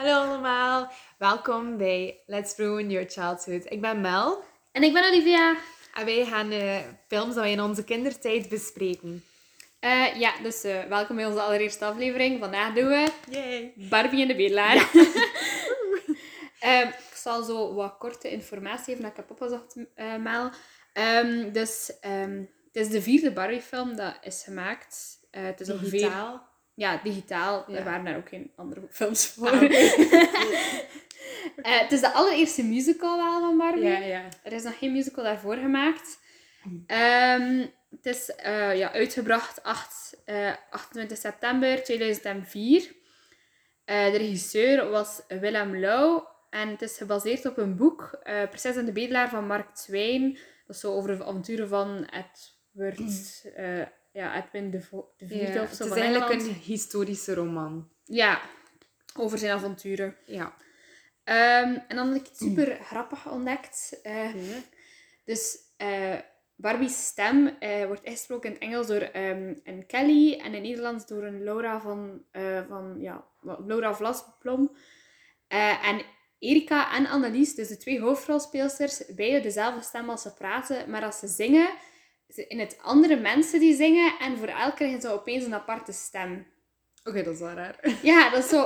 Hallo allemaal, welkom bij Let's Ruin Your Childhood. Ik ben Mel En ik ben Olivia. en wij gaan eh, films dat wij in onze kindertijd bespreken. Eh, ja, dus eh, welkom bij onze allereerste aflevering. Vandaag doen we Yay! Barbie en de Bedelaar. Ehm, ik zal zo wat korte informatie geven dat ik heb opgezocht, Mel. Ehm, dus ehm, het is de vierde Barbie-film dat is gemaakt. Het is ongeveer... Ja, digitaal. Ja. Er waren daar ook geen andere films voor. Ah. Eh, het is de allereerste musical wel van Barbie. Ja, ja. Er is nog geen musical daarvoor gemaakt. Ehm, het is eh, ja, uitgebracht 8, eh, 28 september 2004. Eh, de regisseur was Willem Lau. En het is gebaseerd op een boek, eh Prinses en de Bedelaar van Mark Twain. Dat is zo over de avonturen van Edward, eh, ja, Edwin de, Vo- de Vierde Ja, of Het zo is van eigenlijk Engeland. een historische roman. Ja, over zijn avonturen. Ja. Ehm, en dan heb ik het super grappig ontdekt. Eh, Dus eh, Barbie's stem eh, wordt ingesproken in het Engels door ehm, een Kelly en in het Nederlands door een Laura van, van ja, Laura Vlasblom. En Erika en Annelies, dus de twee hoofdrolspeelsters, beide dezelfde stem als ze praten, maar als ze zingen, in het andere mensen die zingen en voor elk krijgen ze opeens een aparte stem. Oké, dat is wel raar. Ja, dat is zo.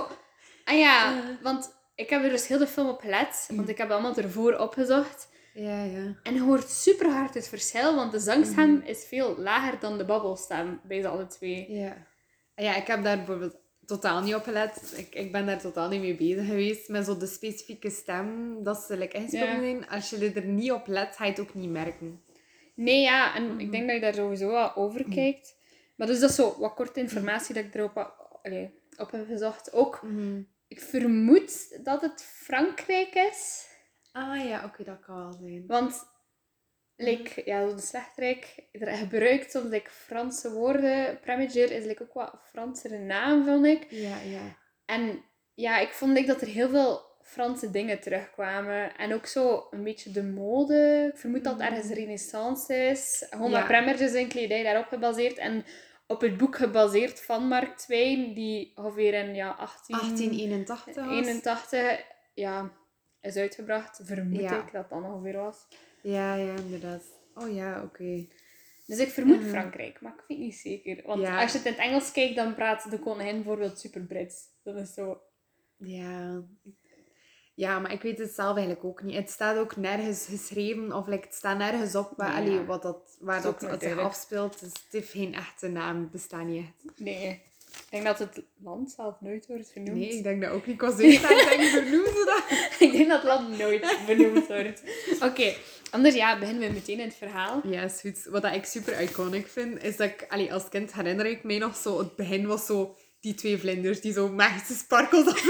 Ah ja, Ja. want ik heb er dus heel de film op gelet, want ik heb allemaal ervoor opgezocht. Ja, ja. En je hoort super hard het verschil, want de zangstem is veel lager dan de babbelstem bij ze alle twee. Ja. Ja, ik heb daar bijvoorbeeld totaal niet op gelet. Ik, ik ben daar totaal niet mee bezig geweest. Met zo de specifieke stem dat ze like, ingesproken Ja. zijn. Als je er niet op let, ga je het ook niet merken. Nee, ja, en ik denk dat je daar sowieso wel over kijkt. Maar dus dat is zo wat korte informatie dat ik erop allee, op heb gezocht. Ook, ik vermoed dat het Frankrijk is. Ah ja, oké, dat kan wel zijn. Want, like, ja, de slechterik, er gebruikt soms like, Franse woorden. Premature is like, ook wat een Fransere naam, vond ik. Ja, ja. En ja, ik vond like, dat er heel veel Franse dingen terugkwamen. En ook zo een beetje de mode. Ik vermoed dat het ergens renaissance is. Gewoon Ja. premmertjes en kledij daarop gebaseerd. En op het boek gebaseerd van Mark Twain, die ongeveer in ja, 18... 1881 was. 81 ja, is uitgebracht. Vermoed Ja. ik dat dat ongeveer was. Ja, ja, inderdaad. Oh ja, oké. Dus ik vermoed Mhm. Frankrijk, maar ik weet niet zeker. Want Ja. als je het in het Engels kijkt, dan praat de koningin bijvoorbeeld super Brits. Dat is zo... Ja. Ja, maar ik weet het zelf eigenlijk ook niet. Het staat ook nergens geschreven, of like, het staat nergens op waar, Ja. allee, wat dat, waar Dat dat, zich afspeelt. Dus het heeft geen echte naam, het bestaat niet echt. Nee. Ik denk dat het land zelf nooit wordt vernoemd. Nee, ik denk dat ook niet. Ik was eerst aan het denken, vernoemen ze dat? ik denk dat het land nooit benoemd wordt. Oké, anders ja, beginnen we meteen in het verhaal. Ja, is goed. Wat ik super iconic vind, is dat ik... Allee, als kind herinner ik mij nog zo... Het begin was zo... Die twee vlinders die zo magische sparkels.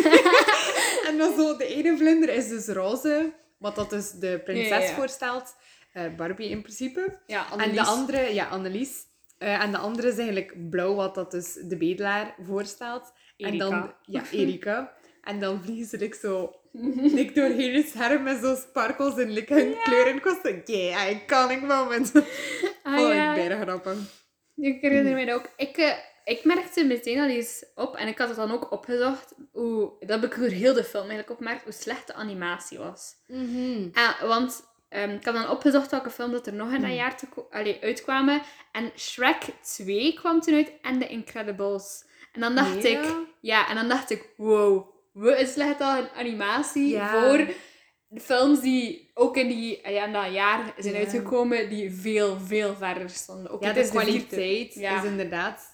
en dan zo... De ene vlinder is dus roze. Wat dat dus de prinses voorstelt. Eh, Barbie in principe. Ja, En de andere... Ja, Annelies. Eh, en de andere is eigenlijk blauw, wat dat dus de bedelaar voorstelt. En dan... Erika. Ja, Erika. En dan vliegen ze like, zo dik doorheen het scherm met zo sparkels en like, hun kleuren. Ik was zo, yeah, iconic moment. Ah, oh, ja. ik ben grappig. Ik herinner me dat ook. Ik, eh, ik merkte meteen al eens op, en ik had het dan ook opgezocht, hoe, dat heb ik door heel de film eigenlijk opgemerkt, hoe slecht de animatie was. Ah, want ehm, ik had dan opgezocht welke film dat er nog in dat jaar te allee, uitkwamen. En Shrek 2 kwam toen uit en The Incredibles. En dan dacht ik, ja? en dan dacht ik, wow, wat is slecht al een animatie voor films die ook in, die, ja, in dat jaar zijn uitgekomen, die veel, veel verder stonden. Ook Ja, de de kwaliteit is inderdaad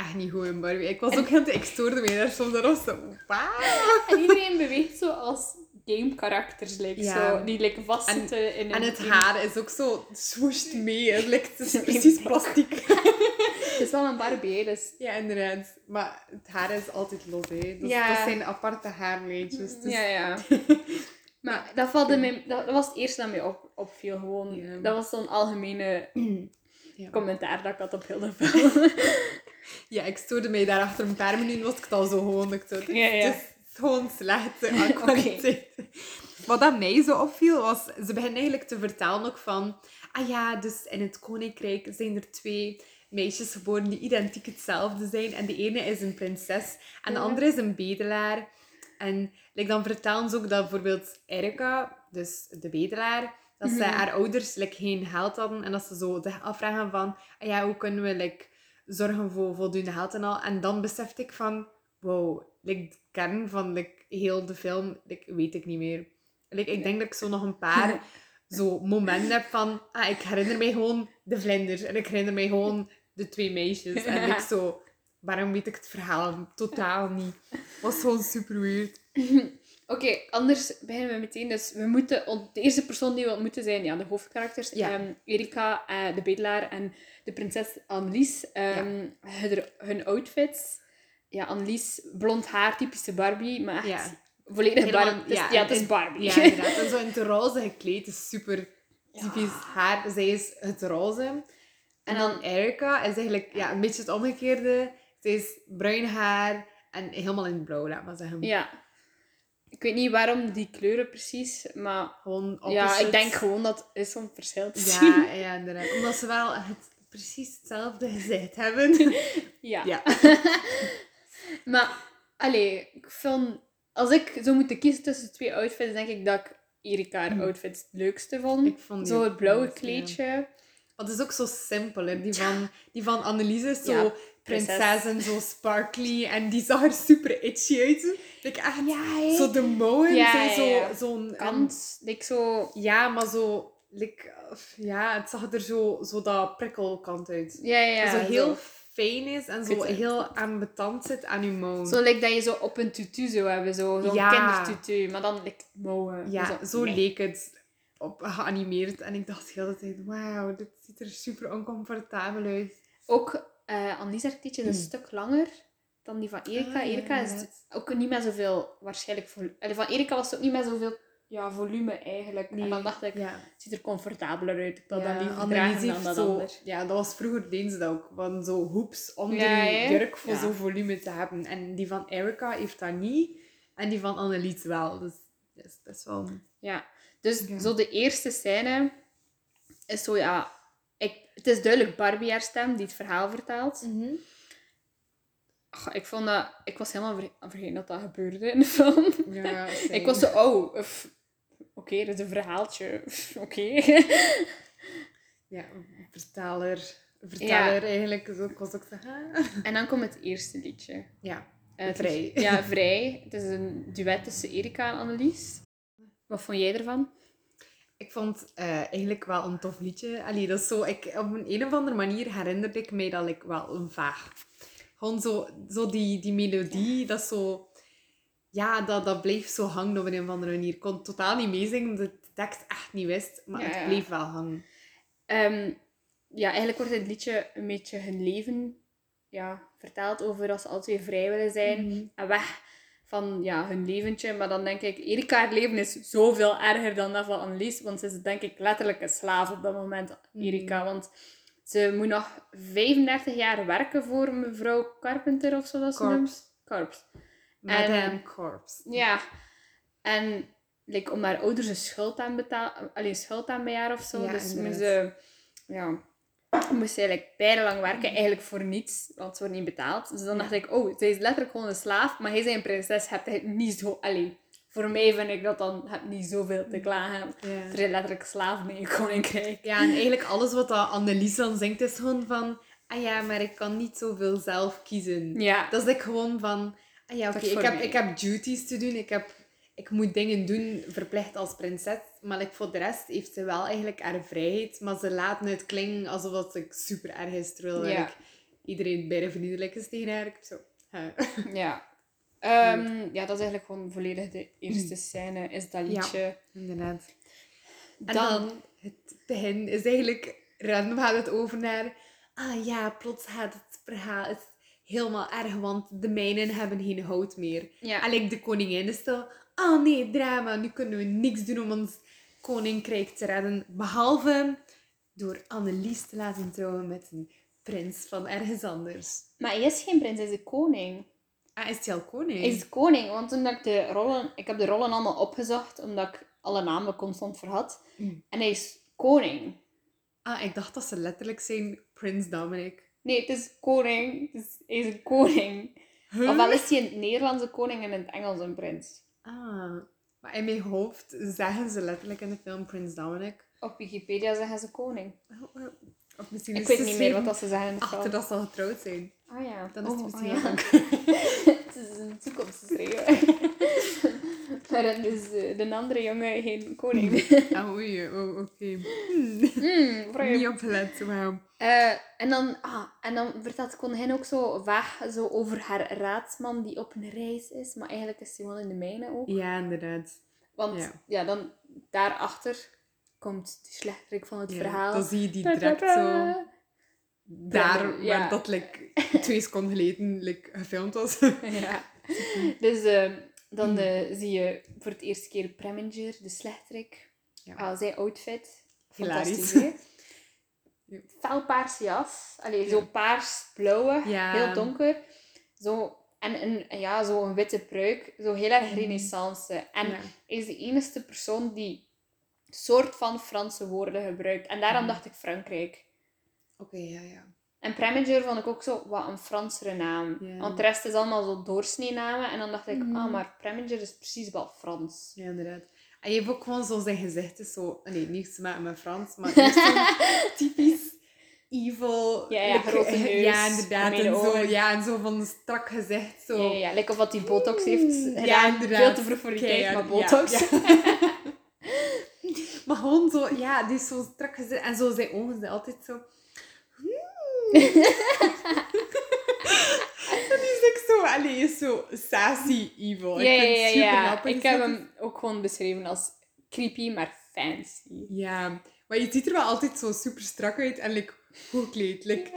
echt niet goed in Barbie. Ik was ook heel te... Ik stoorde me daar soms aan zo. Wauw. En iedereen beweegt zo als game-karakters, like, Ja. zo, die like, vastzitten in een... En het haar is ook zo swoesht mee. Het, lijkt, is precies plastiek. Het is wel een Barbie, dus... Ja, inderdaad. Maar het haar is altijd los, hè. Dus Ja. Dat zijn aparte haarleidjes. Dus... Ja, ja. Maar dat, valt mij, dat, dat was het eerste dat mij op, opviel. Gewoon. Ja. Dat was zo'n algemene Ja. commentaar dat ik had op heel de film. Ja, ik stoorde mij daar achter een paar minuten, was ik het al zo gewoon. Ik Ja, ja. Het is gewoon slechte kwaliteit. Wat dat mij zo opviel, was... Ze beginnen eigenlijk te vertellen ook van... Ah ja, dus in het koninkrijk zijn er twee meisjes geboren die identiek hetzelfde zijn. En de ene is een prinses en de Ja. andere is een bedelaar. En like, dan vertellen ze ook dat bijvoorbeeld Erika, dus de bedelaar, dat ze Mhm. haar ouders like, geen geld hadden. En dat ze zo zich afvragen van, ah ja, hoe kunnen we like, zorgen voor voldoende geld en al. En dan besefte ik van, wow, like, de kern van like, heel de film like, weet ik niet meer. Like, ik denk dat ik zo nog een paar zo momenten heb van, ah, ik herinner mij gewoon de vlinders. En ik herinner mij gewoon de twee meisjes. En ik zo, waarom weet ik het verhaal totaal niet? was gewoon super weird. Oké, anders beginnen we meteen. Dus we moeten, de eerste persoon die we ontmoeten zijn ja, de hoofdkarakters. Ja. Ehm, Erika, eh, de bedelaar en de prinses Annelies. Ehm, hun, hun outfits. Ja, Annelies, blond haar, typische Barbie. Maar echt Ja. volledig Barbie. Dus, ja, en- het is Barbie. Ja, inderdaad. En zo in het roze gekleed is super typisch haar. Zij is het roze. En, dan Erica is eigenlijk ja, een beetje het omgekeerde. Zij is bruin haar en helemaal in het blauw, laat maar zeggen. Ja. Ik weet niet waarom die kleuren precies, maar Gewoon ja, ik denk gewoon dat is om verschil te zien. Ja, ja, inderdaad. Omdat ze wel het, precies hetzelfde gezicht hebben. Ja. ja. Maar, allee, ik vind... Als ik zou moeten kiezen tussen twee outfits, denk ik dat ik Erika haar outfit het leukste vond. Hm. Ik vond zo het blauwe ja. kleedje. Want het is ook zo simpel. Hè. Die, van, die van Annelies is zo Ja, prinses. en zo sparkly. En die zag er super itchy uit. Like, echt, Ja, Zo de mouwen Ja, zijn ja, zo, ja. zo'n... Kant. Ik zo... Ja, maar zo... Like, ja, het zag er zo, zo dat prikkelkant uit. Ja, ja, zo ja. heel Zo, fijn is en zo heel aanbetant zit aan je mouw. zo like dat je zo op een tutu zou hebben. Zo, zo'n Ja. kindertutu. Maar dan like, mouwen. Ja, Zo, zo nee. leek het op, geanimeerd. En ik dacht de hele tijd, wauw, dit ziet er super oncomfortabel uit. Ook uh, Annelies haar kleedje is een Mm. stuk langer dan die van Erika. Ah, ja, Erika is ook niet met zoveel, waarschijnlijk... Allee, van Erika was het ook niet met zoveel ja, volume eigenlijk. En dan dacht ik, Ja. het ziet er comfortabeler uit. Ik wil Ja, dat liever dragen dan dat zo, ander. Ja, dat was vroeger deden ze dat ook. Van zo hoeps onder Ja, je jurk voor Ja. zo volume te hebben. En die van Erica heeft dat niet. En die van Annelies wel. Dus dat is best wel... Ja, dus Ja. zo de eerste scène is zo, ja... Ik, het is duidelijk Barbie haar stem die het verhaal vertelt. Ach, ik vond dat... Ik was helemaal ver- vergeten dat dat gebeurde in de film. Ja, Ik was zo, oh, oké, dat is een verhaaltje. Oké. Ja, vertaler. Vertaler eigenlijk. Zo, ik was ook zeggen... en dan komt het eerste liedje. Ja, Eh, is- Vrij. Ja, Vrij. Het is een duet tussen Erika en Annelies. Wat vond jij ervan? Ik vond eh, eigenlijk wel een tof liedje. Allee, dat is zo, ik, op een, een of andere manier herinnerde ik mij dat ik wel een vaag. Gewoon zo, zo die, die melodie, dat is zo... Ja, dat, dat bleef zo hangen op een of andere manier. Ik kon totaal niet meezingen, omdat ik de tekst echt niet wist. Maar Ja, het bleef wel hangen. Ehm, ja, eigenlijk wordt het liedje een beetje hun leven ja, verteld over dat ze alle twee vrij willen zijn Mhm. en weg van ja, hun leventje. Maar dan denk ik, Erika haar leven is zoveel erger dan dat van Annelies, want ze is denk ik letterlijk een slaaf op dat moment, Erika. Want ze moet nog 35 jaar werken voor mevrouw Carpenter of zo dat ze noemt. Corps. Madame Corpse. Ja. En like, om haar ouders een schuld aan, betaal, allee, schuld aan bij haar of zo. Ja, dus moest ze, ja, moest ze eigenlijk bijna werken, eigenlijk voor niets, want ze wordt niet betaald. Dus dan dacht ik, oh, zij is letterlijk gewoon een slaaf, maar hij is een prinses, hebt hij niet zo... Allee, voor mij vind ik dat dan heb niet zoveel te klagen. Ja. Er zijn letterlijk in je koninkrijk. Ja, en eigenlijk alles wat Annelies dan zingt is gewoon van... Ah ja, maar ik kan niet zoveel zelf kiezen. Ja. Dat is ik gewoon van... Ah ja, oké, ik, heb, mij. ik heb duties te doen. Ik, heb, ik moet dingen doen, verplicht als prinses. Maar like, voor de rest heeft ze wel eigenlijk haar vrijheid. Maar ze laat het klinken alsof dat ik super erg is. Terwijl Ja. like, iedereen bijna vriendelijk is tegen haar. Ik heb zo... Ja. Ehm, ja, dat is eigenlijk gewoon volledig de eerste scène, is dat Ja. liedje. Inderdaad. En Dan- dan, het begin is eigenlijk... Random gaat het over naar... Ah ja, plots gaat het verhaal... Het helemaal erg, want de mijnen hebben geen hout meer. Ja. En like, de koningin is zo... Oh nee, drama. Nu kunnen we niks doen om ons koninkrijk te redden. Behalve door Annelies te laten trouwen met een prins van ergens anders. Maar hij is geen prins, hij is de koning. Ah, is hij al koning? Hij is koning, want toen dat ik de rollen... Ik heb de rollen allemaal opgezocht, omdat ik alle namen constant verhad. Mm. En hij is koning. Ah, ik dacht dat ze letterlijk zijn Prins Dominic. Nee, het is koning. Het is, hij is een koning. Huh? Ofwel is hij in het Nederlands een koning en in het Engels een prins. Ah. Maar in mijn hoofd zeggen ze letterlijk in de film Prins Dominic. Op Wikipedia zeggen ze koning. Of misschien Ik weet het niet meer wat dat ze zeggen Achter dat ze al getrouwd zijn. Ah ja. Dan is het Oh, misschien ah, wel ja. Het is een toekomstschreeuw. Dan is eh, de andere jongen geen koning. Ah, oei, oh, oké. Hmm, vreemd. Niet opgelet, wauw. Eh, en, dan, ah, en dan vertelt koningin ook zo vaag zo over haar raadsman die op een reis is. Maar eigenlijk is hij gewoon in de mijnen ook. Ja, inderdaad. Want Ja. ja, dan daarachter komt de slechterik van het Ja, verhaal. Dan zie je die direct zo... Daar, waar dat like, twee seconden geleden like, gefilmd was. Ja. Dus eh, dan eh, zie je voor het eerste keer Preminger, de slechterik. Ja. Ah, zijn outfit. Fantastisch. Felpaarse jas. Allee, zo paars-blauwe. Ja. Heel donker. Zo, en een, ja, zo een witte pruik. Zo heel erg renaissance. En Ja. is de enige persoon die soort van Franse woorden gebruikt. En daarom Mhm. dacht ik Frankrijk. Oké, ja, ja. En Preminger vond ik ook zo wat een Fransere naam. Ja. Want de rest is allemaal zo doorsnee-namen. En dan dacht ik, Mhm. ah, maar Preminger is precies wel Frans. Ja, inderdaad. En je hebt ook gewoon zo zijn gezicht is zo... Nee, niets te maken met Frans, maar typisch evil. Ja, ja, like, grote neus, Ja, inderdaad. En zo, ja, en zo van een strak gezicht. Zo. Ja, ja, ja. Like of wat die botox heeft gedaan. ja, inderdaad. Veel te vroeg voor die tijd, maar botox. ja. Maar gewoon zo, ja, die is zo strak gezicht. En zo zijn ogen zijn altijd zo... Dat is like zo, allee, is zo sassy evil. Ja, ik ja, vind ja. het super ja. Ik heb hem ook gewoon beschreven als creepy, maar fancy. Ja, maar je ziet er wel altijd zo super strak uit en like, goed gekleed. Like,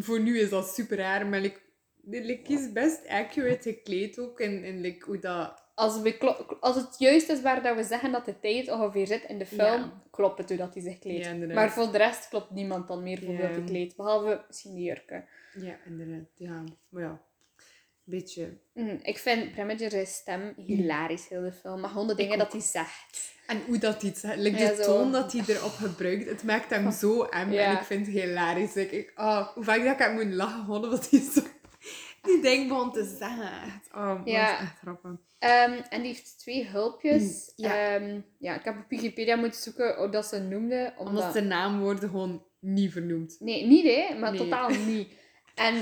Voor nu is dat super raar, maar like, like, is best accurate gekleed ook. En, en like, hoe dat... Als, we als het juist is waar dat we zeggen dat de tijd ongeveer zit in de film, Ja. klopt het hoe dat hij zich kleedt. Ja, maar voor de rest klopt niemand dan meer voor Ja. veel te kleed. Behalve misschien de jurken. Ja, inderdaad. Ja, maar ja. Beetje... Mm, ik vind Preminger zijn stem hilarisch, heel de film. Maar gewoon de dingen dat hij zegt. En hoe dat iets... Like, Ja, de toon dat hij erop gebruikt, het maakt hem zo em. En ik vind het hilarisch. Like, ik, oh, hoe vaak dat ik moeten lachen, gewoon omdat hij zo... Die ding begon te zeggen. Echt, oh, dat Ja. is echt grappig. Ehm, en die heeft twee hulpjes. Mm, ja. Ehm, ja, ik heb op Wikipedia moeten zoeken hoe dat ze noemde. Omdat... Omdat zijn naamwoorden gewoon niet vernoemd. Nee, niet hè, maar Nee. totaal niet. En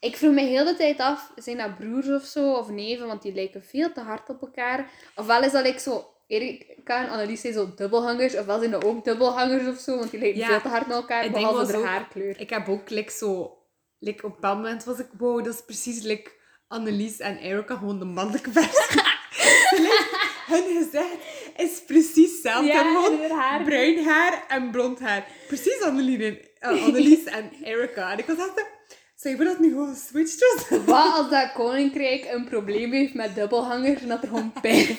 ik vroeg me heel de tijd af, zijn dat broers of zo, of neven, want die lijken veel te hard op elkaar. Ofwel is dat like zo, Erika en Annelies zijn zo dubbelhangers, ofwel zijn dat ook dubbelhangers of zo, want die lijken Ja, veel te hard naar elkaar, behalve de ook- haarkleur. Ik heb ook like, zo... Like, op bepaald moment was ik... Wow, dat is precies like, Annelies en Erica, gewoon de mannelijke versie. hun gezicht is precies hetzelfde. Ja, gewoon en haar haar. bruin haar en blond haar. Precies Annelies en, eh, Annelies en Erica. En ik was echt zo... Zou je dat nu gewoon switched was? Wat als dat koninkrijk een probleem heeft met dubbelhangers en dat er gewoon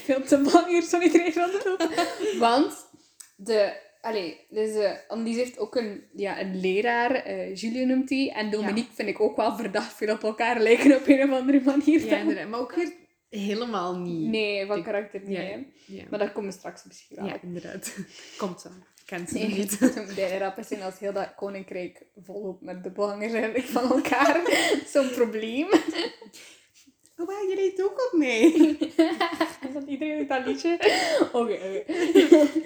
veel dubbelhangers van iedereen van de film? Want de... Allee, dus, Annelies heeft ook een, ja, een leraar, eh Julie noemt hij. En Dominique vind ik ook wel verdacht veel op elkaar lijken op een of andere manier. Ja, inderdaad. Maar ook weer helemaal niet. Nee, van Ik- karakter niet. Ja. Maar komen we straks misschien wel ja inderdaad. Komt zo. Kent ze Nee, niet. het moet bijna rap zijn als heel dat koninkrijk volop met dubbelhangers eigenlijk van elkaar. Zo'n probleem. Oh, wow, je deed ook op mee. Is dat iedereen dat liedje? Oké,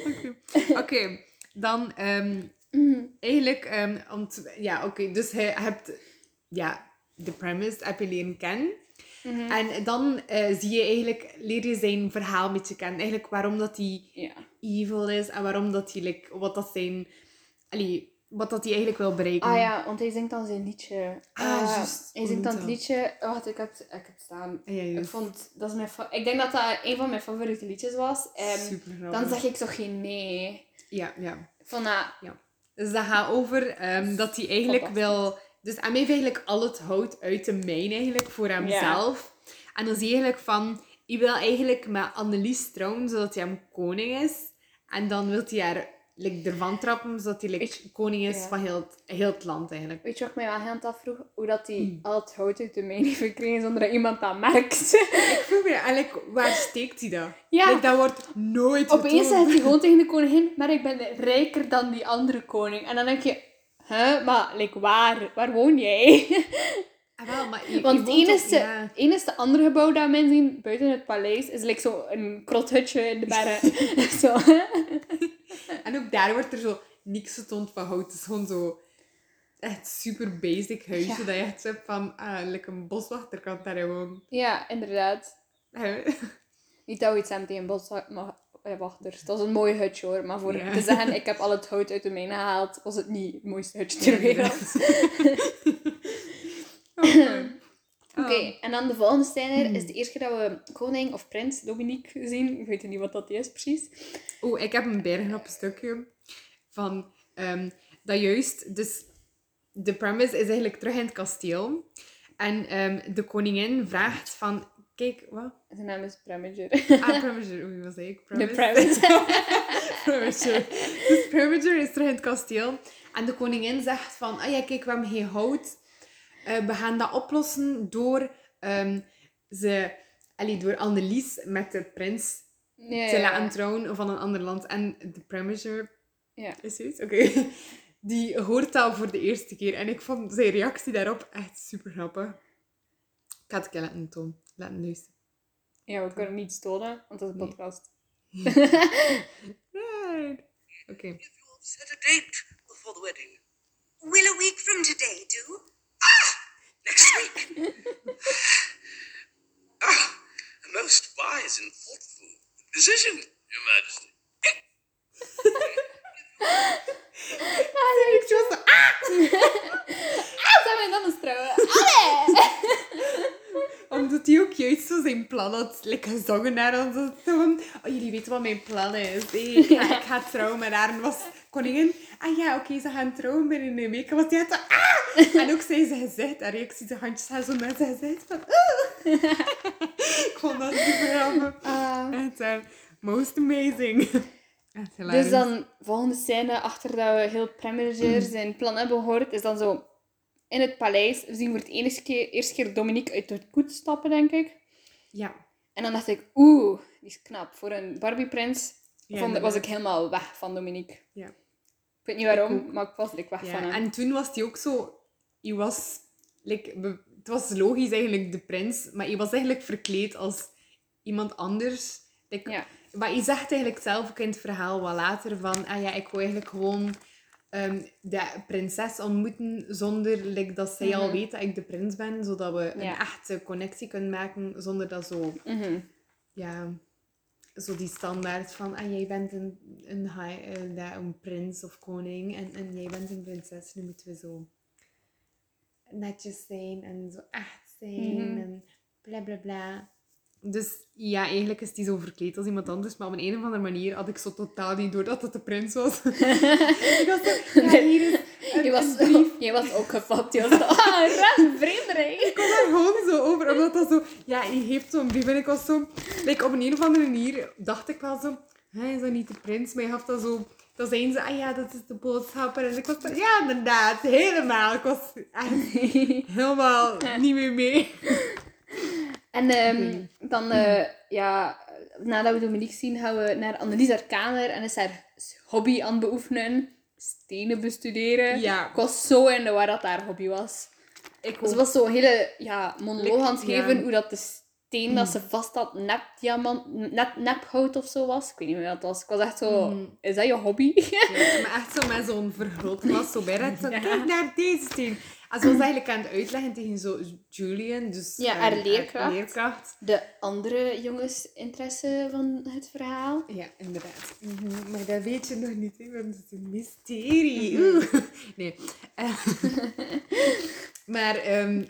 oké. Oké, Dan ehm, eigenlijk, ehm, te- ja, oké, dus je hebt, ja, de premise heb je leren kennen. Mhm. En dan eh, zie je eigenlijk, leer je zijn verhaal een beetje kennen. Eigenlijk waarom dat hij evil is en waarom dat hij, like, wat dat zijn, allee, wat dat hij eigenlijk wil bereiken. Ah ja, want hij zingt dan zijn liedje. Ah, juist. Hij zingt dan het liedje... Wacht, ik heb, ik heb het staan. Ja, Ik vond... Dat is mijn ik denk dat dat een van mijn favoriete liedjes was. Ehm, Super dan zeg ik zo geen nee. Ja, ja. Ik vond dat... Dus dat gaat over ehm, dat hij eigenlijk wil... Dus hij heeft eigenlijk al het hout uit de mijn eigenlijk voor hemzelf. En dan zie je eigenlijk van... Hij wil eigenlijk met Annelies trouwen, zodat hij hem koning is. En dan wil hij haar like, ervan trappen, zodat hij like, koning is ja. van heel het, heel het land eigenlijk. Weet je wat ik mij wel heel het afvroeg? Hoe dat hij Hmm. al het hout uit de mijn heeft gekregen zonder dat iemand dat merkt. Ik vroeg me eigenlijk, waar steekt hij dat? Ja. Like, dat wordt nooit Opeens zegt hij gewoon tegen de koningin, maar ik ben rijker dan die andere koning. En dan denk je, hè, maar like, waar? Waar woon jij? Ah, wel, maar je, Want het enige, ja. enige andere gebouw dat mensen zien buiten het paleis is like zo een krothutje in de bergen. zo. En ook daar wordt er zo niks getoond van hout. Het is gewoon zo echt super basic huisje. Ja. Dat je echt hebt van, ah, lekker een boswachter kan daar gewoon. Ja, inderdaad. Niet dat we iets hebben tegen boswachters. Dat is een mooi hutje hoor. Maar voor Ja. te zeggen, ik heb al het hout uit de mijne gehaald, was het niet het mooiste hutje ter wereld. Oké, en dan de volgende scène is de eerste keer dat we koning of prins Dominique zien. Ik weet niet wat dat is precies. Oh, ik heb een bergen op een stukje van ehm, dat juist. Dus de premise is eigenlijk terug in het kasteel. En ehm, de koningin vraagt van. Kijk, wat? Zijn naam is Preminger. Ah, Preminger. Oei, wat zei ik? De Premise. Preminger. Dus Preminger is terug in het kasteel. En de koningin zegt van, ah ja, kijk, we hebben geen hout. Eh, we gaan dat oplossen door ehm, ze... Allee, door Annelies met de prins Ja, te ja, laten ja. trouwen van een ander land. En de Preminger... Ja. Is zoiets? Oké. Die hoort dat voor de eerste keer. En ik vond zijn reactie daarop echt super grappig. Ik ga het een keer laten tonen. Laten luisteren. Ja, we kunnen niet stolen, want dat is een Nee. podcast. Right. Oké. If you have set a date for the wedding. Will a week from today do? Ah! Next week. ah! A most wise and thoughtful decision, Your Majesty. Ik was zo, ah! Ah, zijn we dan eens trouwen? Allee! Omdat hij ook juist zo zijn plan had like, gezongen naar ons. Van, oh, jullie weten wat mijn plan is. Hey, ik, ga, ik ga trouwen met haar. En was koningin, ah ja, oké, ze gaan trouwen binnen een week. En was die zo, ah! En ook zei ze gezicht. En ik zie de handjes haar zo met zijn gezicht van, ah! ik vond dat super grappig. Ah. Echt, eh, most amazing. Dus dan, volgende scène, achter dat we heel Preminger zijn plan hebben gehoord, is dan zo in het paleis. We zien voor het enige keer, eerste keer Dominique uit de koets stappen, denk ik. Ja. En dan dacht ik, oeh, die is knap. Voor een Barbie-prins Ja, vond- was ik helemaal weg van Dominique. Ja. Ik weet niet waarom, maar ik was like, weg van hem. en toen was hij ook zo... Hij was... Like, het was logisch eigenlijk, de prins. Maar hij was eigenlijk verkleed als iemand anders. Like, Ja. Maar hij zegt eigenlijk zelf ook in het verhaal wat later van... Ah ja, ik wil eigenlijk gewoon ehm, de prinses ontmoeten zonder like, dat zij al Mhm. weet dat ik de prins ben. Zodat we een echte connectie kunnen maken zonder dat zo... Mhm. Ja, zo die standaard van, ah, jij bent een, een, eh, een prins of koning en, en jij bent een prinses. Nu moeten we zo netjes zijn en zo echt zijn Mhm. en bla bla bla. Dus ja, eigenlijk is die zo verkleed als iemand anders, maar op een, een of andere manier had ik zo totaal niet door dat het de prins was. ik was zo, ja, hier is een, Je was, een brief. je was ook gevat. Je was zo, ah, een vreemdeling. Ik was daar gewoon zo over, omdat dat zo... Ja, je heeft zo'n brief en ik was zo... Like, op een, een of andere manier dacht ik wel zo... Hij is dat niet de prins? Maar je gaf dat zo... Dan zijn ze, ah ja, dat is de boodschapper. En ik was zo, ja, inderdaad, helemaal. Ik was helemaal niet meer mee. En ehm, dan, eh, ja, nadat we Dominique zien, gaan we naar Annelies haar kamer en is haar hobby aan het beoefenen. Stenen bestuderen. Ja. Ik was zo in de war dat haar hobby was. Ik Ze was zo'n hele ja, monoloog aan het Ja. geven hoe dat de steen dat ze vast had nep diamant, net nephout of zo was. Ik weet niet meer wat het was. Ik was echt zo, Mhm. is dat je hobby? Ja, maar echt zo met zo'n vergrootglas zo bij dat zo, Ja. kijk naar deze steen. En ze was eigenlijk aan het uitleggen tegen zo Julian, dus Ja, eh, haar leerkracht. leerkracht. De andere jongensinteresse van het verhaal. Ja, inderdaad. Mhm, Maar dat weet je nog niet, hè, want het is een mysterie. Mhm. Nee. maar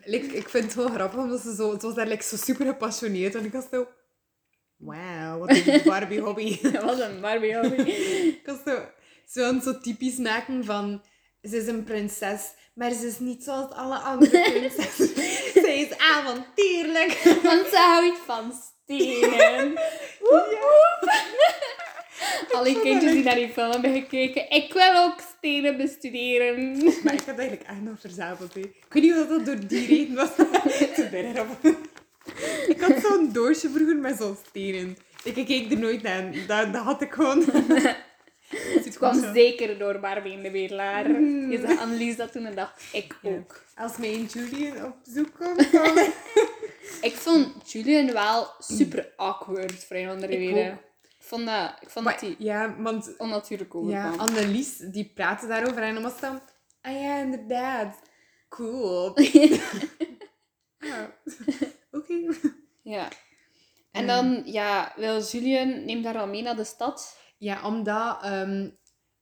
like, ik vind het wel grappig, omdat ze zo... Het was daar like, zo super gepassioneerd. En ik was zo... Wauw, wat een Barbie hobby. Dat was een Barbie hobby. ik was zo... Ze wilden zo typisch maken van... Ze is een prinses, maar ze is niet zoals alle andere prinsessen. ze is avontuurlijk. Want ze houdt van stenen. Woep, woep. Alle kindjes die naar die film hebben gekeken. Ik wil ook stenen bestuderen. Maar ik had eigenlijk echt nog verzameld. Hè. Ik weet niet of dat door die reden was. Te. Ik had zo'n doosje vroeger met zo'n stenen. Ik keek er nooit naar. Dat, dat had ik gewoon. Het kwam zeker door Barbie in de Bedelaar. Je zag Annelies dat toen en dacht ik ook. Als mijn Julian op bezoek komt, dan... Ik vond Julian wel super awkward voor een andere Ik reden. ook. Ik vond dat, ik vond Maar dat hij ja, want onnatuurlijk ja, overkwam. Annelies, die praatte daarover en dan was dan... Ah ja, inderdaad. Cool. Ja. Oké. Ja. En dan, ja, wil Julian neemt haar al mee naar de stad. Ja, omdat ehm,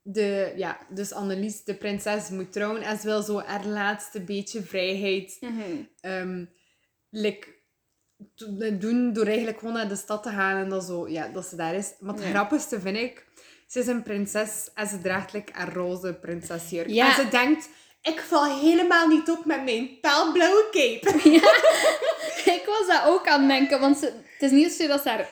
de, ja, dus Annelies, de prinses, moet trouwen en ze wil zo haar laatste beetje vrijheid ehm, like, do- doen door eigenlijk gewoon naar de stad te gaan en dat, zo, ja, dat ze daar is. Maar het Ja. grappigste vind ik, ze is een prinses en ze draagt like, een roze prinsesjurk. Ja. En ze denkt, ik val helemaal niet op met mijn paalblauwe cape. ik was dat ook aan het denken, want ze, het is niet zo dat ze haar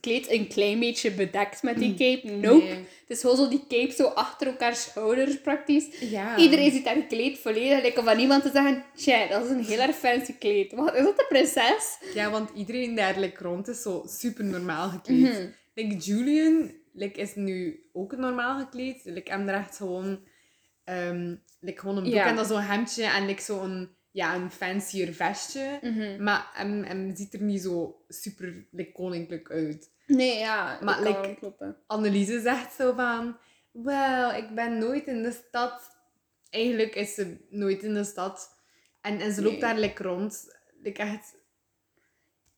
kleed een klein beetje bedekt met die cape. Nope. Nee. Het is gewoon zo die cape zo achter elkaar schouders praktisch. Ja. Iedereen ziet haar kleed volledig. Like, van iemand te zeggen, tja, dat is een heel erg fancy kleed. Wat, is dat de prinses? Ja, want iedereen daar like, rond is zo super normaal gekleed. Like, Julian like, is nu ook normaal gekleed. Like, hem draagt gewoon, like, gewoon een broek Ja. en dan zo'n hemdje en like, zo'n ja, een fancier vestje. Mhm. Maar hem, hem ziet er niet zo super like, koninklijk uit. Nee, ja, Maar, like, kloppen. Anneliese zegt zo van... Wel, ik ben nooit in de stad. Eigenlijk is ze nooit in de stad. En, en ze loopt Nee. daar like, rond. Like, echt...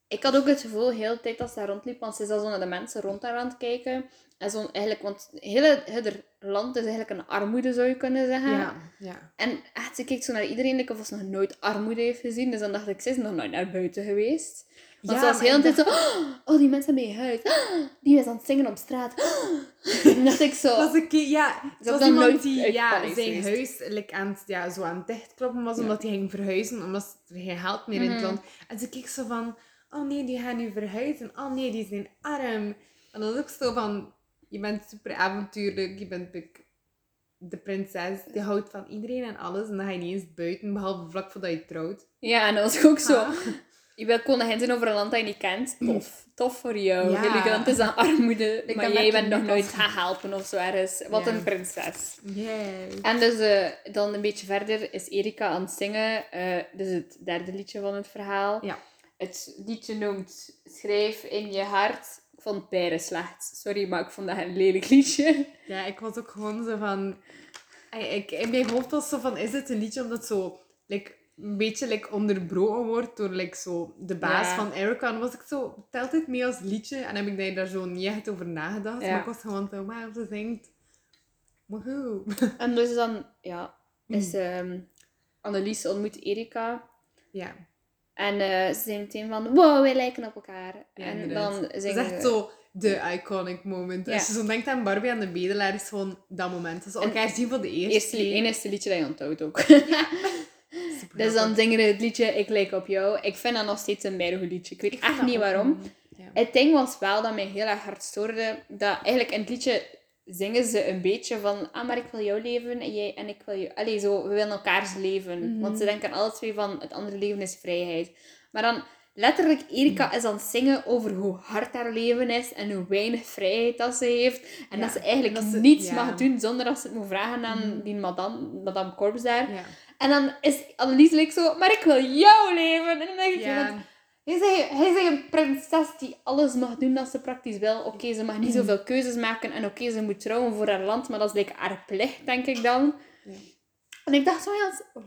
Ik had ook het gevoel, de hele tijd dat ze daar rondliep, want ze is al zo naar de mensen rond haar aan het kijken. En zo eigenlijk, want het hele, hele land is eigenlijk een armoede, zou je kunnen zeggen. Ja, ja. En echt, ze kijkt zo naar iedereen, like, of ze nog nooit armoede heeft gezien. Dus dan dacht ik, ze is nog nooit naar buiten geweest. Want Ja, ze was maar de hele ik tijd zo, oh, die mensen hebben je huis. die is aan het zingen op straat. En dacht ik zo, Dat was keer, ja, het is ook was iemand die ja, zijn huis like, aan het, ja, zo aan het dichtkloppen was, omdat hij ging verhuizen, omdat er geen geld meer in Mhm. het land. En ze keek zo van, oh nee, die gaan nu verhuizen. Oh nee, die zijn arm. En dan was ik zo van, je bent super avontuurlijk, je bent de prinses, die houdt van iedereen en alles. En dan ga je niet eens buiten, behalve vlak voordat je trouwt. ja, en dat was ook zo. Ah. Je wilt koningin zijn over een land dat je niet kent. Tof. Tof voor jou. Ja. Jullie land is aan armoede, Ik maar jij bent je nog nooit gaan helpen of zo ergens. Wat een prinses. Yay. En dus eh, dan een beetje verder is Erika aan het zingen. eh dus het derde liedje van het verhaal. Ja. Het liedje noemt Schrijf in je hart. Vond het bijna slecht. Sorry, maar ik vond dat een lelijk liedje. Ja, ik was ook gewoon zo van... Ik, in mijn hoofd was zo van, is dit een liedje omdat het zo like, een beetje like, onderbroken wordt door like, zo, de baas Ja. van Erica? En was ik zo, telt dit mee als liedje? En heb ik daar zo niet echt over nagedacht. Ja. Maar ik was gewoon zo, wauw, ze zingt. Woehoe. En dus dan, ja, is ehm Annelies ontmoet Erika. Ja, En eh, ze zijn meteen van, wow, wij lijken op elkaar. ja en inderdaad. dan Dat is zingen echt zo de iconic moment. Ja. Als je zo denkt aan Barbie en de bedelaar, is gewoon dat moment. Als ze elkaar zien voor de eerste Eerste, keer. enigste liedje dat je onthoudt ook. Dus dan zingen ze het liedje Ik lijk op jou. Ik vind dat nog steeds een mega goed liedje. Ik weet Ik echt dat niet waarom. Het ding was wel dat mij heel erg hard stoorde. Dat eigenlijk in het liedje zingen ze een beetje van... Ah, maar ik wil jouw leven en jij en ik wil jou... Allee, zo, we willen elkaars leven. Mhm. Want ze denken alle twee van het andere leven is vrijheid. Maar dan... Letterlijk, Erika is aan het zingen over hoe hard haar leven is en hoe weinig vrijheid dat ze heeft. En Ja, dat ze eigenlijk en dat ze- niets ja. mag doen zonder dat ze het moet vragen aan Mhm. die madame, madame Korps daar. Ja. En dan is Annelies like zo, maar ik wil jouw leven. En dan denk ik, Ja. Hij is een prinses die alles mag doen dat ze praktisch wil. Oké, ze mag niet zoveel keuzes maken. En oké, ze moet trouwen voor haar land. Maar dat is like haar plicht, denk ik dan. Ja. En ik dacht zo,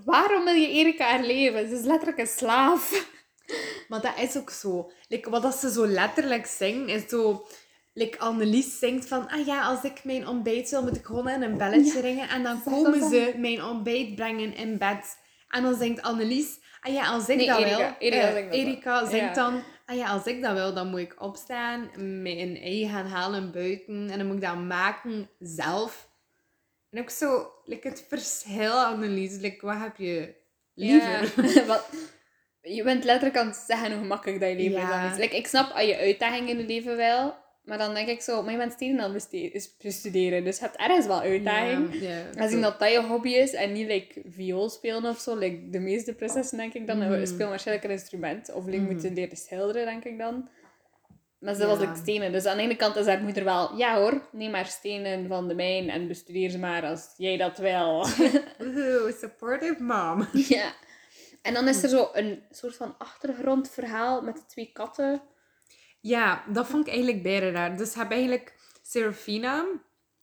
waarom wil je Erika haar leven? Ze is letterlijk een slaaf. Maar dat is ook zo. Like, wat dat ze zo letterlijk zingen, is zo... Like Annelies zingt van... Ah ja, als ik mijn ontbijt wil, moet ik gewoon aan een belletje ringen. En dan komen ze mijn ontbijt brengen in bed. En dan zingt Annelies... Ah ja, als ik Nee, dat Erika. wil... Erika eh, Erika zingt Ja. dan... Ah ja, als ik dat wil, dan moet ik opstaan, mijn ei gaan halen buiten. En dan moet ik dat maken zelf. En ook zo... Like, het verschil, Annelies. Like, wat heb je liever? Ja. Wat, je bent letterlijk aan het zeggen hoe gemakkelijk dat je leven is. Ja. Like, ik snap al je uitdagingen in het leven wel. Maar dan denk ik zo, maar je bent steden aan het bestuderen. Dus je hebt ergens wel uitdaging. Ja, Als ik dat dat je hobby is en niet like, viool spelen of zo, like de meeste prinsessen denk ik dan, mm. spelen waarschijnlijk een instrument. Of like, Mhm. moeten leren schilderen, denk ik dan. Maar ze was like stenen. Dus aan de ene kant is haar moeder wel... Ja hoor, neem maar stenen van de mijn en bestudeer ze maar als jij dat wil. Woehoe, supportive mom. ja. En dan is er zo een soort van achtergrondverhaal met de twee katten. Ja, dat vond ik eigenlijk bijna raar. Dus je hebt eigenlijk Serafina,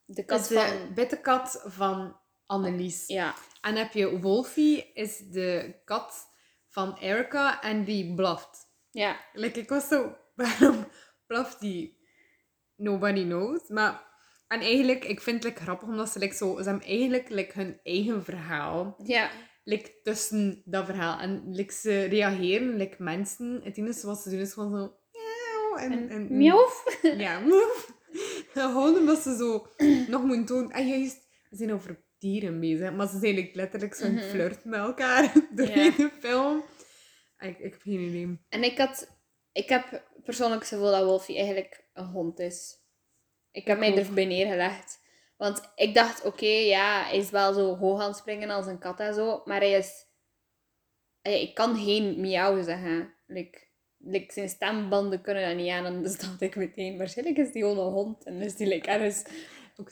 De kat is de van... witte kat van Annelies. Ja. En heb je Wolfie, is de kat van Erica en die blaft. Ja. Like, ik was zo, waarom blaft die? Nobody knows. Maar, en eigenlijk, ik vind het like, grappig omdat ze like, zo, ze hebben eigenlijk like, hun eigen verhaal Ja. like, tussen dat verhaal. En like, ze reageren, like, mensen. Het enige wat ze doen is gewoon zo, En, En. Ja, moef. Gewoon omdat ze zo nog moeten doen. En juist, we zijn over dieren bezig. Maar ze zijn like, letterlijk zo'n Mhm. flirt met elkaar doorheen de film. Ik, ik heb geen idee. En ik had... Ik heb persoonlijk het gevoel dat Wolfie eigenlijk een hond is. Ik heb mij ook. erbij neergelegd. Want ik dacht, oké, ja, hij is wel zo hoog aan het springen als een kat en zo. Maar hij is... Ik kan geen miauw zeggen. Like, like, zijn stembanden kunnen dat niet aan. En dus dacht ik meteen, waarschijnlijk is die gewoon een hond. En is die like, ergens op.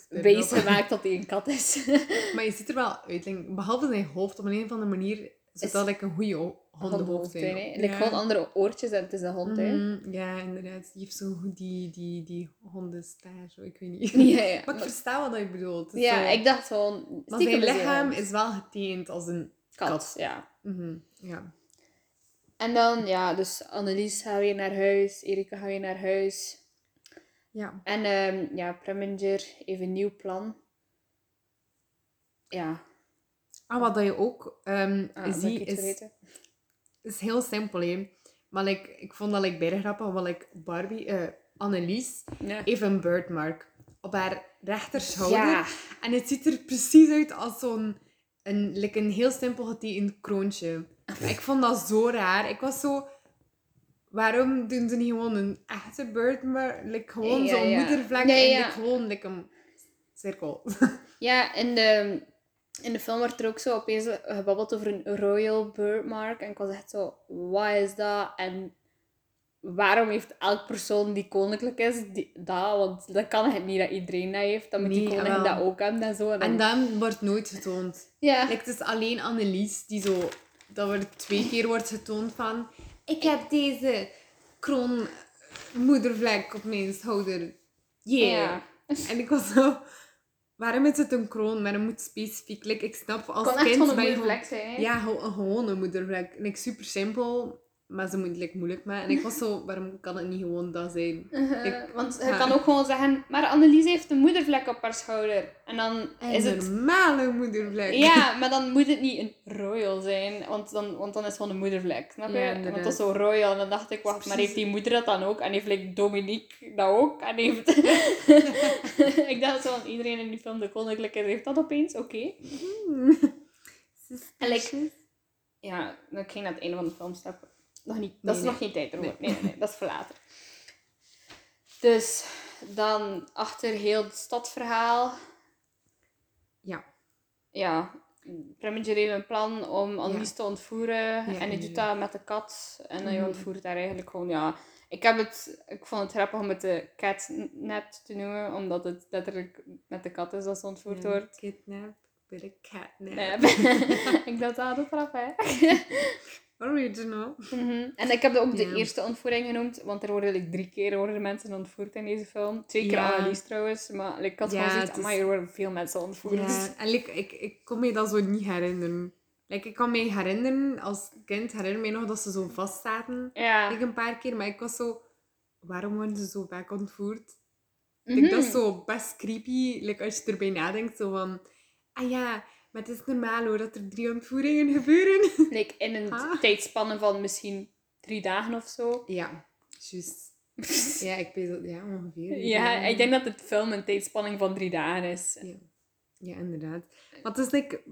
gemaakt dat hij een kat is. Maar je ziet er wel uit. like, behalve zijn hoofd, op een, een of andere manier zou Is- dat like, een goede ho- hondenhoofd zijn. hè. Like, gewoon andere oortjes en het is een hond, hè. Mhm, Ja, inderdaad. Die heeft zo goed die, die, die hondenstaar, ik weet niet. Ja, ja. Maar ik versta wat je bedoelt. Ja, zo- ik dacht gewoon... Maar zijn lichaam is wel geteend als een kat. kat. Ja. Mhm, Ja. En dan, ja, dus Annelies gaat weer naar huis. Erika gaat weer naar huis. Ja. En ehm, ja, Preminger heeft een nieuw plan. Ja. Ah, wat dat je ook ehm Ah, ik iets is, is heel simpel. Hè. Maar like, ik vond dat like, bijna grappig, want like, Barbie, eh Annelies, Ja. heeft een birthmark op haar rechterschouder. Ja. En het ziet er precies uit als zo'n een, like een heel simpel getekend kroontje. Maar ik vond dat zo raar. Ik was zo... Waarom doen ze niet gewoon een echte birthmark? Like, gewoon Ja, zo'n ja. moedervlek en ja. like, gewoon like, een cirkel. Ja, in de, in de film wordt er ook zo opeens gebabbeld over een royal birthmark. En ik was echt zo, wat is dat? En waarom heeft elk persoon die koninklijk is die, dat? Want dat kan het niet dat iedereen dat heeft. Dan moet die Nee, koning wel. dat ook hebben en zo. En dan, En dan wordt nooit getoond. ja. Like, het is alleen Annelies die zo... Dat er twee keer wordt getoond van... Ik heb deze kroon moedervlek op mijn schouder. Yeah. Ja. En ik was zo... Waarom is het een kroon? Maar het moet specifiek. Like, ik snap als kan echt kind... van een ben je mooie gewoon- vlek zijn, hè? Ja, gewoon een gewone moedervlek. Like, super simpel. Maar ze moet like, moeilijk maken. En ik was zo... Waarom kan het niet gewoon dat zijn? Uh-huh. Ik- Want je ja. kan ook gewoon zeggen, maar Annelies heeft een moedervlek op haar schouder. En dan is Een het... normale moedervlek. Ja, maar dan moet het niet een royal zijn, want dan, want dan is het gewoon een moedervlek, snap je? Ja, want dat is zo royal. En dan dacht ik, wacht, maar heeft die moeder dat dan ook? En heeft like, Dominique dat ook? En heeft... ik dacht zo, van, iedereen in die film, de koninklijke, heeft dat opeens? Oké. En like, ja, dan ging naar het einde van de film stappen. Nog niet, dat is nog geen tijd ervoor. Nee, nee, nee, dat is voor later. Dus dan achter heel het stadverhaal. Ja. Ja, Preminger heeft een plan om Annelies te ontvoeren. en hij doet dat met de kat. En hij Mhm. ontvoert daar eigenlijk gewoon, ja... Ik, heb het, ik vond het grappig om het de catnap te noemen, omdat het letterlijk met de kat is dat ze ontvoerd wordt. Kidnap with a catnap. Ik dacht, ah, dat is grappig, hè. Original. Mhm. En ik heb ook de eerste ontvoering genoemd, want er worden like, drie keer worden mensen ontvoerd in deze film. Twee keer Ja. Annelies trouwens, maar like, ik had het is- maar er worden veel mensen ontvoerd. Ja, en like, ik, ik kon me dat zo niet herinneren. Like, ik kan me herinneren, als kind herinner me nog dat ze zo vast zaten. Ja. Like, een paar keer, maar ik was zo... Waarom worden ze zo vaak ontvoerd? Mhm. Like, dat is zo best creepy, like, als je erbij nadenkt. Zo van... Ah ja, maar het is normaal hoor, dat er drie ontvoeringen gebeuren. Like, in een Ah. tijdspanne van misschien drie dagen of zo. Ja, juist. Ja, ik weet dat... Ja, ongeveer. Ja, ik denk dat het film een tijdspanning van drie dagen is. Ja. Ja, inderdaad. Het is like...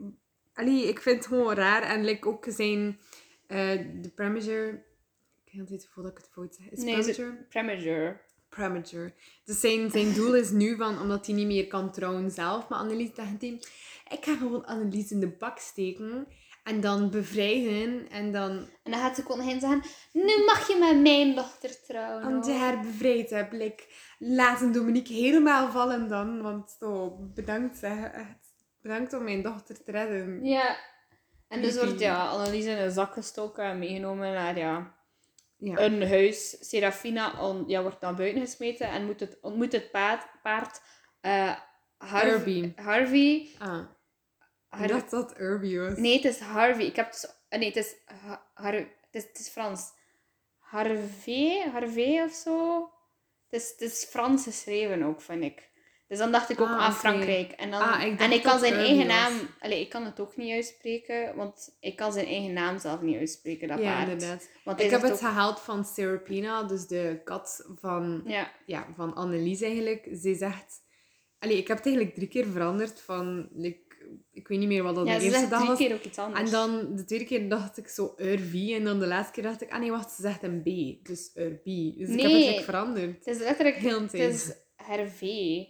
Allee, ik vind het gewoon raar. En like, ook zijn... eh, de Preminger... Ik weet niet of ik het fout zeg. Is Nee, Preminger? Premature. Premature. Dus zijn, zijn doel is nu van... Omdat hij niet meer kan trouwen zelf. Maar Annelies dacht hij... Ik ga gewoon Annelies in de bak steken. En dan bevrijden. En dan, En dan gaat de koningin zeggen, nu mag je met mijn dochter trouwen. als je hoor." haar bevrijd hebt, like, laten Dominique helemaal vallen dan. Want zo, bedankt zeg. Echt, bedankt om mijn dochter te redden. Ja. En dus wordt ja, Annelies in een zak gestoken en meegenomen naar ja, Ja. een huis. Serafina on, ja, wordt naar buiten gesmeten en moet het, ontmoet het paard, paard eh, Harv- Herbie. Harvey. Ah, Ik dacht dat Irby was. Nee, het is Harvey. Ik heb dus, eh, nee, het is, Ha- Har, het is, het is Frans. Harvey, Harvey of zo. Het is, het is Frans geschreven ook, vind ik. Dus dan dacht ik ook Ah, aan oké. Frankrijk. En, dan, Ah, ik en ik kan zijn eigen was. naam... Allee, ik kan het ook niet uitspreken, want ik kan zijn eigen naam zelf niet uitspreken, dat Ja, paard. inderdaad. Want Ik heb het gehaald van Serapina, dus de kat van, Ja. ja, van Annelies eigenlijk. Zij zegt... Allee, ik heb het eigenlijk drie keer veranderd van... Like, ik weet niet meer wat dat ja, de eerste dag was. keer ook iets anders. En dan de tweede keer dacht ik zo Urvi. En dan de laatste keer dacht ik... Ah nee, wacht, ze zegt een B. Dus Urbi. Dus ik heb het like, veranderd. Het is letterlijk... Heel Het is Hervé.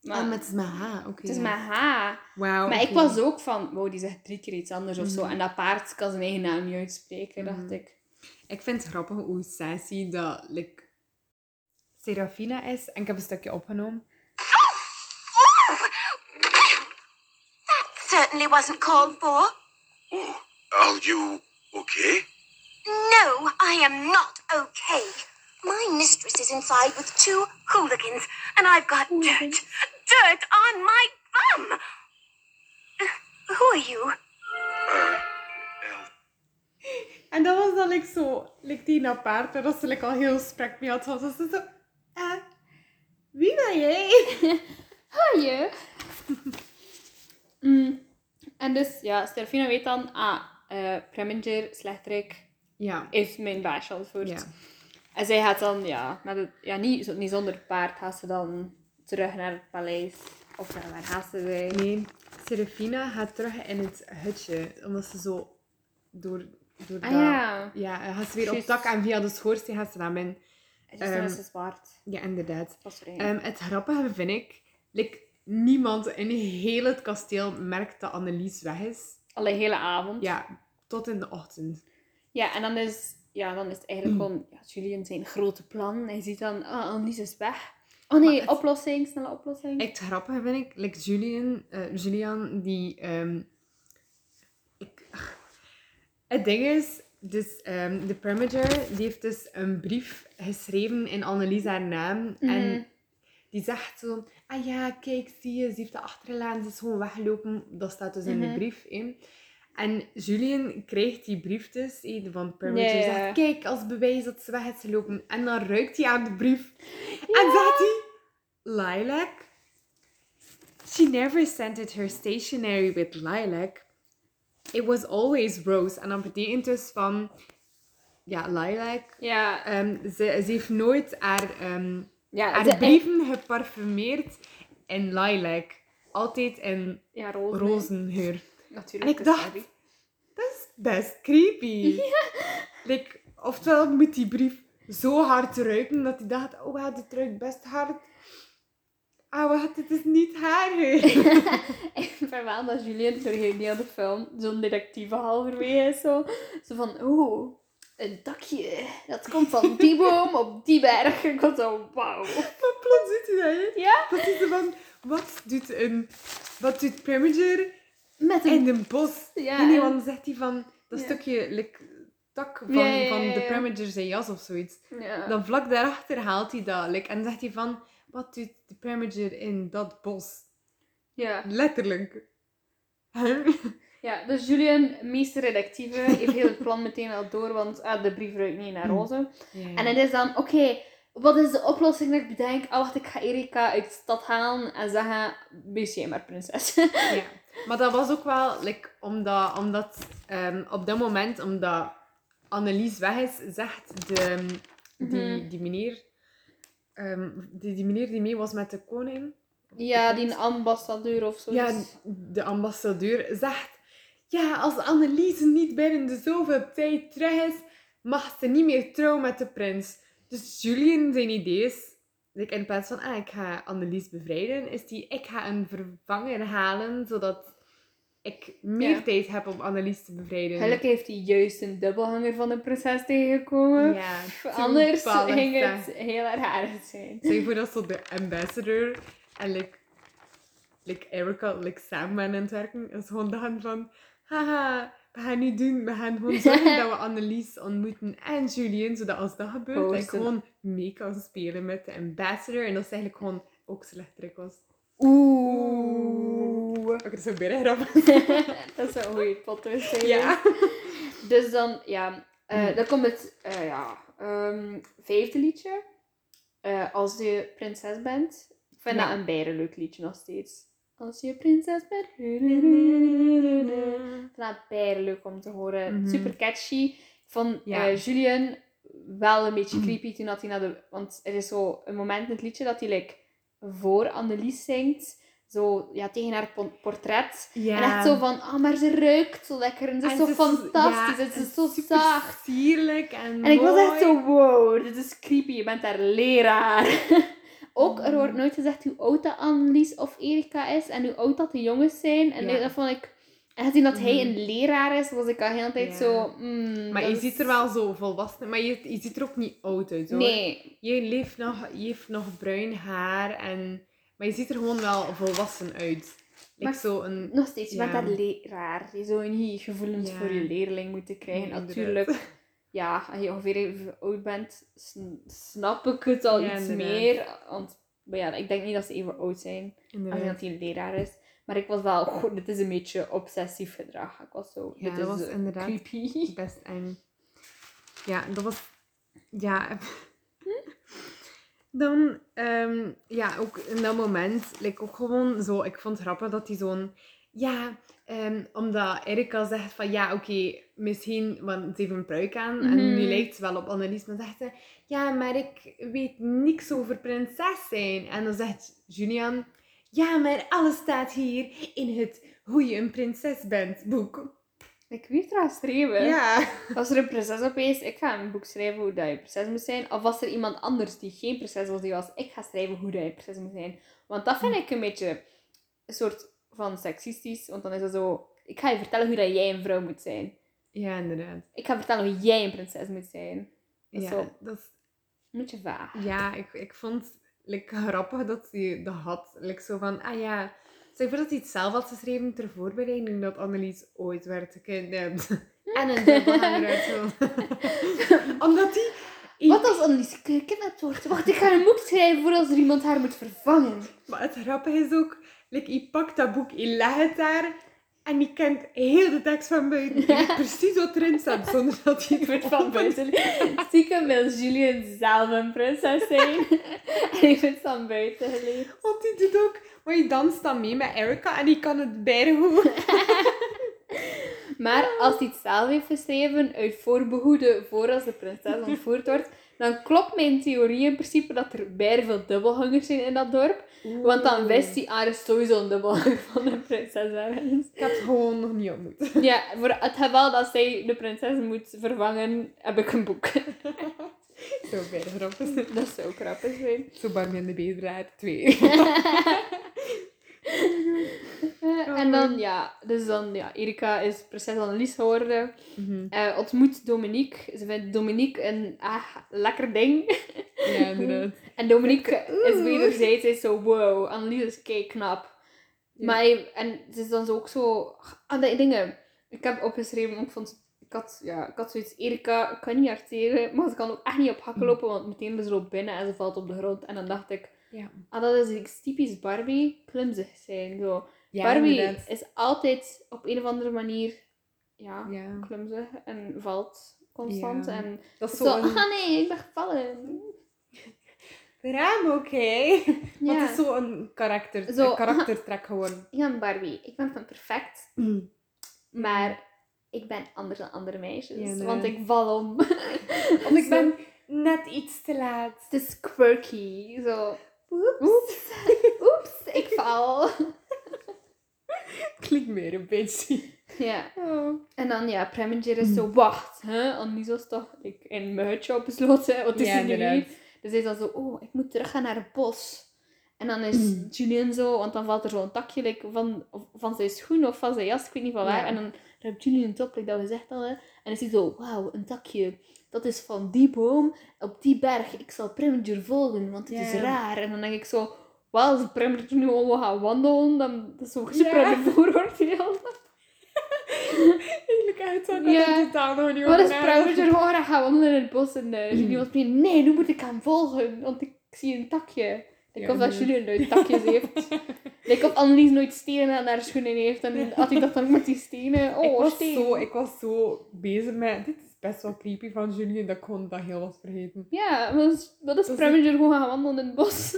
Maar Ah, maar het is met H. Oké. het is ja. met H. Wauw, Maar ik was ook van, wow, die zegt drie keer iets anders of zo. Mhm. En dat paard kan zijn eigen naam niet uitspreken, Mhm. dacht ik. Ik vind het grappig hoe sassy dat like, Serafina is. En ik heb een stukje opgenomen. Certainly wasn't called for. Oh, are you okay? No, I am not okay. My mistress is inside with two hooligans, and I've got dirt, dirt on my bum. Uh, who are you? Uh, El, En dat was dan like, zo, like, die naar paard, waar dat ze like, al heel gesprek mee had. Was ze zo, eh, wie ben jij? Ah, je. Mm. En dus, ja, Serafina weet dan, ah, eh Preminger, slechterik, Ja. is mijn baasje antwoord. ja. En zij gaat dan, ja, met het, ja niet, niet zonder paard, gaat ze dan terug naar het paleis. Of ja, waar gaat ze? Nee, Serafina gaat terug in het hutje. Omdat ze zo door, door Ah dat- ja, Ja, gaat ze weer op tak en via de schoorsteen gaat ze dan in. het is zwart. Ja, inderdaad. Ehm, het grappige vind ik, like, niemand in heel het kasteel merkt dat Annelies weg is. Alle hele avond. Ja, tot in de ochtend. Ja, en dan is, ja, dan is het eigenlijk gewoon ja, Julian zijn grote plan. Hij ziet dan, ah, Annelies is weg. Oh nee, het- oplossing, snelle oplossing. Echt het grappige vind ik, like Julian, eh, Julian die... ehm, ik, ach. het ding is, dus ehm, de Premiger, die heeft dus een brief geschreven in Annelies haar naam. Mhm. En die zegt zo, ah ja, kijk, zie je, ze heeft dat achtergelaten, ze is gewoon weggelopen. Dat staat dus in Mhm. de brief. hè. En Julian krijgt die brief dus, van ja. zegt, kijk, als bewijs dat ze weg is gelopen. En dan ruikt hij aan de brief. En zegt hij, Lilac? She never scented her stationery with lilac. It was always rose. En dat betekent dus van, ja, lilac. Ja, Ehm, ze, ze heeft nooit haar, ehm, ja, haar ze- brieven geparfumeerd in lilac. Altijd in ja roze. rozengeur. Natuurlijk. En ik dacht-. Dat is best creepy. Like, oftewel moet die brief zo hard ruiken dat hij dacht, oh wow, dit ruikt best hard. Ah, wacht, dit is niet haar. Ik wel dat heel die hele film zo'n detectieve halverwege is. Zo, zo van, oeh, een dakje. Dat komt van die boom op die berg. Ik was zo, wauw. Maar plots doet hij dat, hè? Ja? Dat is van, wat doet een... Wat doet Preminger Met in een... een bos? Ja, nee, nee, en- want dan zegt hij van... Dat Ja. stukje, like, tak van, Ja, ja, ja, van de ja. Preminger zijn jas of zoiets. Ja. Dan vlak daarachter haalt hij dat. Like, en zegt hij van... Wat doet de Preminger in dat bos? ja. Letterlijk. Ja, dus Julian, meester redactieve, heeft heel het plan meteen al door, want ah, de brief ruikt niet naar roze. En het is dan, oké, wat is de oplossing dat ik bedenk? Oh, wacht, ik ga Erika uit de stad halen en zeggen, wees jij maar prinses. Ja. Maar dat was ook wel, like, omdat, omdat ehm, op dat moment, omdat Annelies weg is, zegt de, die, Mhm. die meneer, ehm, die, die meneer die mee was met de koning, ja, die ambassadeur of zo. ja, de ambassadeur, zegt, ja, als Annelies niet binnen de zoveel tijd terug is, mag ze niet meer trouwen met de prins. Dus Julian zijn idee is, like, in plaats van, ah, ik ga Annelies bevrijden, is die, ik ga een vervanger halen, zodat ik meer Ja. tijd heb om Annelies te bevrijden. Gelukkig heeft hij juist een dubbelhanger van de prinses tegengekomen. Ja, Anders ging zeg. het heel erg aardig zijn. Je voor dat zo de ambassador en like, like Erica like samen aan het werken. En ze gewoon dachten van, haha, we gaan niet doen. We gaan gewoon zorgen dat we Annelies ontmoeten en Julien. Zodat als dat gebeurt, Oh, dat ik gewoon mee kan spelen met de ambassador. En dat is eigenlijk gewoon ook slechterik was. Oeh. Ik er zo bij grappig. dat zou een goede zijn. Ja. Dus dan, ja, eh, Hmm. dan komt het eh, ja, ehm, vijfde liedje. Eh, als je prinses bent. Ik vind Ja. dat een bijna leuk liedje nog steeds. Als je prinses bent. Ik bijna leuk om te horen. Mhm. Super catchy. Vond Ja. eh, Julian wel een beetje creepy toen dat hij naar de... Want er is zo een moment in het liedje dat hij like, voor Annelies zingt. Zo ja, tegen haar po- portret. ja. En echt zo van, oh, maar ze ruikt zo lekker. En ze is En zo fantastisch. ja, het is zo zacht. sierlijk en En ik was echt zo, wow, dit is creepy. Je bent daar leraar. Ook, er wordt nooit gezegd hoe oud dat Annelies of Erika is. En hoe oud dat de jongens zijn. En Ja. dat vond ik... En gezien dat hij Mhm. een leraar is, was ik al de hele tijd Ja. zo... mm, Maar dat je is- ziet er wel zo volwassen, maar je, je ziet er ook niet oud uit hoor. Nee. Je, leeft nog, je heeft nog bruin haar, en, maar je ziet er gewoon wel volwassen uit. Ik Maar- zo een... Nog steeds, je bent daar leraar. Je zou niet gevoelens Ja. voor je leerling moeten krijgen. Nee, inderdaad. Natuurlijk, ja, als je ongeveer even oud bent, sn- snap ik het al Ja, iets inderdaad. meer. Want maar ja, ik denk niet dat ze even oud zijn. Als Inderdaad. dat hij een leraar is. Maar ik was wel, goh, dit is een beetje obsessief gedrag. Ik was zo, Ja, dit dat is was inderdaad creepy. Best eng. Ja, dat was... Ja... Dan, ehm, ja, ook in dat moment, like, ook gewoon zo, ik vond het grappig dat hij zo'n, ja, ehm, omdat Erika zegt van, ja, oké, misschien, want ze heeft een pruik aan, en Mhm. nu lijkt ze wel op Annelies, maar zegt ze, ja, maar ik weet niks over prinses zijn. En dan zegt Julian, ja, maar alles staat hier in het Hoe je een prinses bent boek. Ik weet trouwens schrijven. Ja. Was er een prinses opeens, ik ga een boek schrijven hoe dat je prinses moet zijn. Of was er iemand anders die geen prinses was, die was, ik ga schrijven hoe dat je prinses moet zijn. Want dat vind ik een beetje een soort van seksistisch. Want dan is het zo, ik ga je vertellen hoe dat jij een vrouw moet zijn. Ja, inderdaad. Ik ga vertellen hoe jij een prinses moet zijn. Dat Ja, zo dat is, een beetje vaag. ja ik, ik vond like, grappig dat hij dat had. Like, zo van, ah ja... Zeg voor dat hij het zelf had geschreven ter voorbereiding dat Annelies ooit werd gekidnapt. en een dubbelhanger uit. Omdat hij... Wat als Annelies gekidnapt wordt? Wacht, ik ga een boek schrijven voordat er iemand haar moet vervangen. Maar het grappige is ook, like, je pakt dat boek, je legt het daar en je kent heel de tekst van buiten. Je weet precies wat erin staat, zonder dat Ik het word van buiten. Stiekem wil Julian zelf een prinses zijn. en ik vind van buiten geleerd. Want die doet ook, maar je danst dan mee met Erica en die kan het goed. Maar als hij het zelf heeft geschreven uit voorbehoede voor als de prinses ontvoerd wordt, dan klopt mijn theorie in principe dat er bijna veel dubbelhangers zijn in dat dorp. Want dan wist er is sowieso een dubbelhanger van de prinses ergens. Ik heb het gewoon nog niet ontmoet. Ja, voor het geval dat zij de prinses moet vervangen, heb ik een boek. Zo beide grappig. Dat zou grappig zijn. Zo Barbie en de Bedraad 2. Eh, en dan, ja, dus dan, ja, Erika is prinses Annelies geworden. Eh, ontmoet Dominique. Ze vindt Dominique een ah, lekker ding. Ja, inderdaad. En Dominique is wederzijds is zo, wow, Annelies is kei knap. Ja. Maar hij- en ze is dan zo ook zo, aan die dingen. Ik heb opgeschreven, ik vond, ik had, ja, ik had zoiets, Erika ik kan niet arteren, maar ze kan ook echt niet op hakken lopen, want meteen is ze loopt binnen en ze valt op de grond. En dan dacht ik, Ja. ah, dat is iets typisch Barbie, klumzig zijn. Zo. Ja, Barbie inderdaad. is altijd op een of andere manier, ja, Ja. klumzig en valt constant. Ja. En Dat is zo, zo een ah nee, ik ben gevallen. Raam, oké. Ja. het is zo een karakter, Zo. een karaktertrek geworden. Ik ben Barbie. Ik ben van perfect. Maar ik ben anders dan andere meisjes. Ja, nee. Want ik val om. Want ik ben net iets te laat. Het is quirky. Zo. Oeps. Oeps. Ik val. Klinkt meer een beetje. Ja. Oh. En dan, ja, Preminger is zo, wacht, hè? Annelies was toch ik, in mijn hutje opgesloten. Wat is Ja, er nu niet? Dus hij is dan zo, oh, ik moet teruggaan naar het bos. En dan is Julian zo, want dan valt er zo'n takje like, van, van zijn schoen of van zijn jas, ik weet niet van waar. Ja. En dan ruikt Julian het op, like dat we gezegd hadden. En dan hij zo, wauw, een takje. Dat is van die boom op die berg. Ik zal Preminger volgen, want het is raar. En dan denk ik zo, wel, als Preminger nu al wil gaan wandelen, dan dat is zo super Ja. de uit zou ik Ja. totaal nog niet Wat is. Preminger gewoon gaan wandelen in het bos? En uh, was meteen, nee, nu moet ik hem volgen, want ik zie een takje. Ik of dat nee. Julian nooit takjes heeft. Ik of Annelies nooit stenen aan haar schoenen heeft. En had hij dat dan met die stenen. Oh, ik, was zo, ik was zo bezig met... Dit is best wel creepy van Julian, dat ik gewoon dat heel was vergeten. Ja, dat is, dat is Dat is Preminger gewoon gaan wandelen in het bos.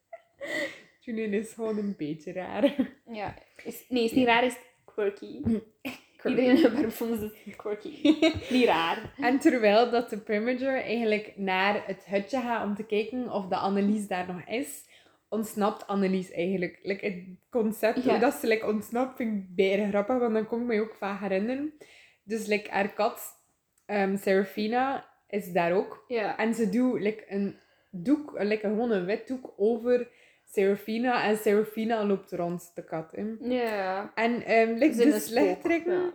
Julian is gewoon een beetje raar. Ja. Is, nee, is niet raar, is quirky. Iedereen bij vond het quirky. niet raar. En terwijl dat de Primager eigenlijk naar het hutje gaat om te kijken of de Annelies daar nog is, ontsnapt Annelies eigenlijk. Like, het concept Ja. hoe dat ze like, ontsnapt vind ik bijna grappig, want dan kon ik me ook vaak herinneren. Dus like, haar kat, ehm Serafina, is daar ook. Ja. En ze doet like, een doek, like, gewoon een wit doek over Serafina. En Serafina loopt rond, de kat. Hè. Ja. En ehm like, de slechterik, ja.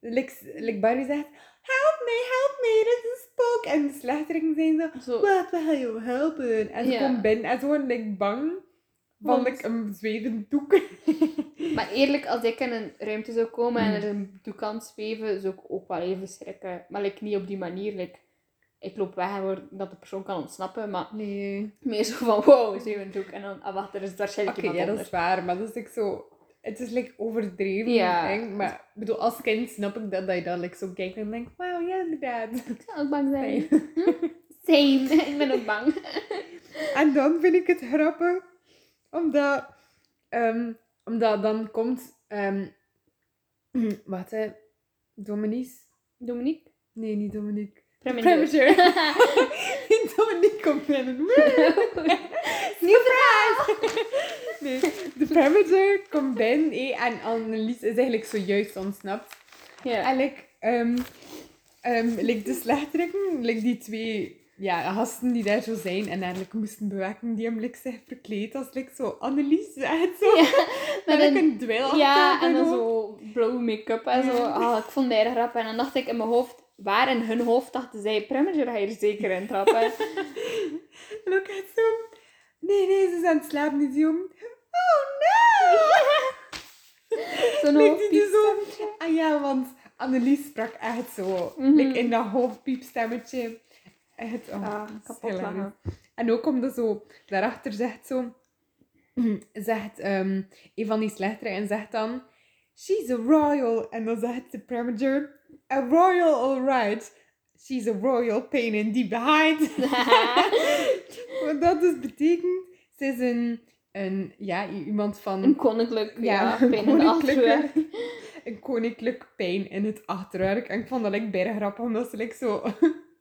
like, like Barry zegt, help me, help me, dit is een spook. En de slechteriken zijn zo, Zo. wat, gaan jou helpen. En ze Ja. komt binnen en ze worden like, bang van like, een zwevend doek. Maar eerlijk, als ik in een ruimte zou komen Mm. en er een doek kan zweven, zou ik ook wel even schrikken. Maar like, niet op die manier. Like, ik loop weg en word, dat de persoon kan ontsnappen. Maar Nee. meer zo van, wow, zweven doek. En dan, ah, wacht, er is waarschijnlijk Oké, iemand ja, dat is waar, maar dat is like, zo... Het is like, overdreven. Ja. hè. Maar ik bedoel, als kind snap ik dat, dat je dan like, zo kijkt en denkt, wauw, ja, inderdaad. Ik zou ook bang zijn. Nee. Same. ik ben ook bang. En dan vind ik het grappig, omdat, ehm, omdat dan komt, ehm wat hè, Dominique? Dominique? Nee, niet Dominique. Preminger. Dominique komt binnen. Nieuw verhaal! Nee, de Preminger komt binnen eh, en Annelies is eigenlijk zojuist ontsnapt. Ja. En like, ehm ehm, like de slechteriken, like die twee ja, gasten die daar zo zijn en eigenlijk moesten bewerken, die hem like, zich verkleed als like, zo Annelies. Echt zo. Ja, Met like, een- een Ja, en dan zo blauwe make-up en zo. Ah, ik vond dat erg grappig. En dan dacht ik in mijn hoofd, waar in hun hoofd dachten zij, Preminger ga je er zeker in trappen. En ook echt zo... Nee, nee, ze is aan het slapen, die jong. Oh no! Zo'n Lijkt die dus hoofdpiepstem. zo... Ah ja, want Annelies sprak echt zo. Like, in dat hoofdpiepstemmetje. Echt, oh, Ah, kapot lachen. En ook omdat zo... Daarachter zegt zo... Zegt ehm, een van die zegt dan... She's a royal. En dan zegt de Preminger... A royal, alright. She's a royal pain in the behind. Wat dat dus betekent, ze is een, een ja, iemand van Een koninklijk, ja, een pijn in koninklijke- achterwerk. een koninklijk pijn in het achterwerk. En ik vond dat like, bijna grappig, omdat ze like, zo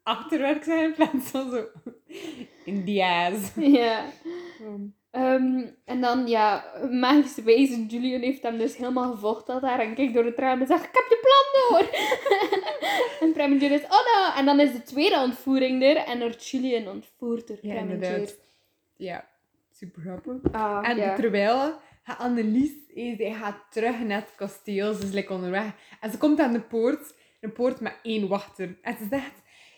achterwerk zijn in plaats van zo in die ass. Ja. Ehm, en dan, ja, magische wijze, Julian heeft hem dus helemaal gevolgd dat daar en kijkt door het raam en zegt, ik heb je plan door. en Preminger is, oh no. En dan is de tweede ontvoering er en wordt Julian ontvoerd door Ja, Preminger. inderdaad. Ja, super grappig. Ah, En ja. terwijl Annelies, zij gaat terug naar het kasteel, ze is like onderweg. En ze komt aan de poort, een poort met één wachter. En ze zegt,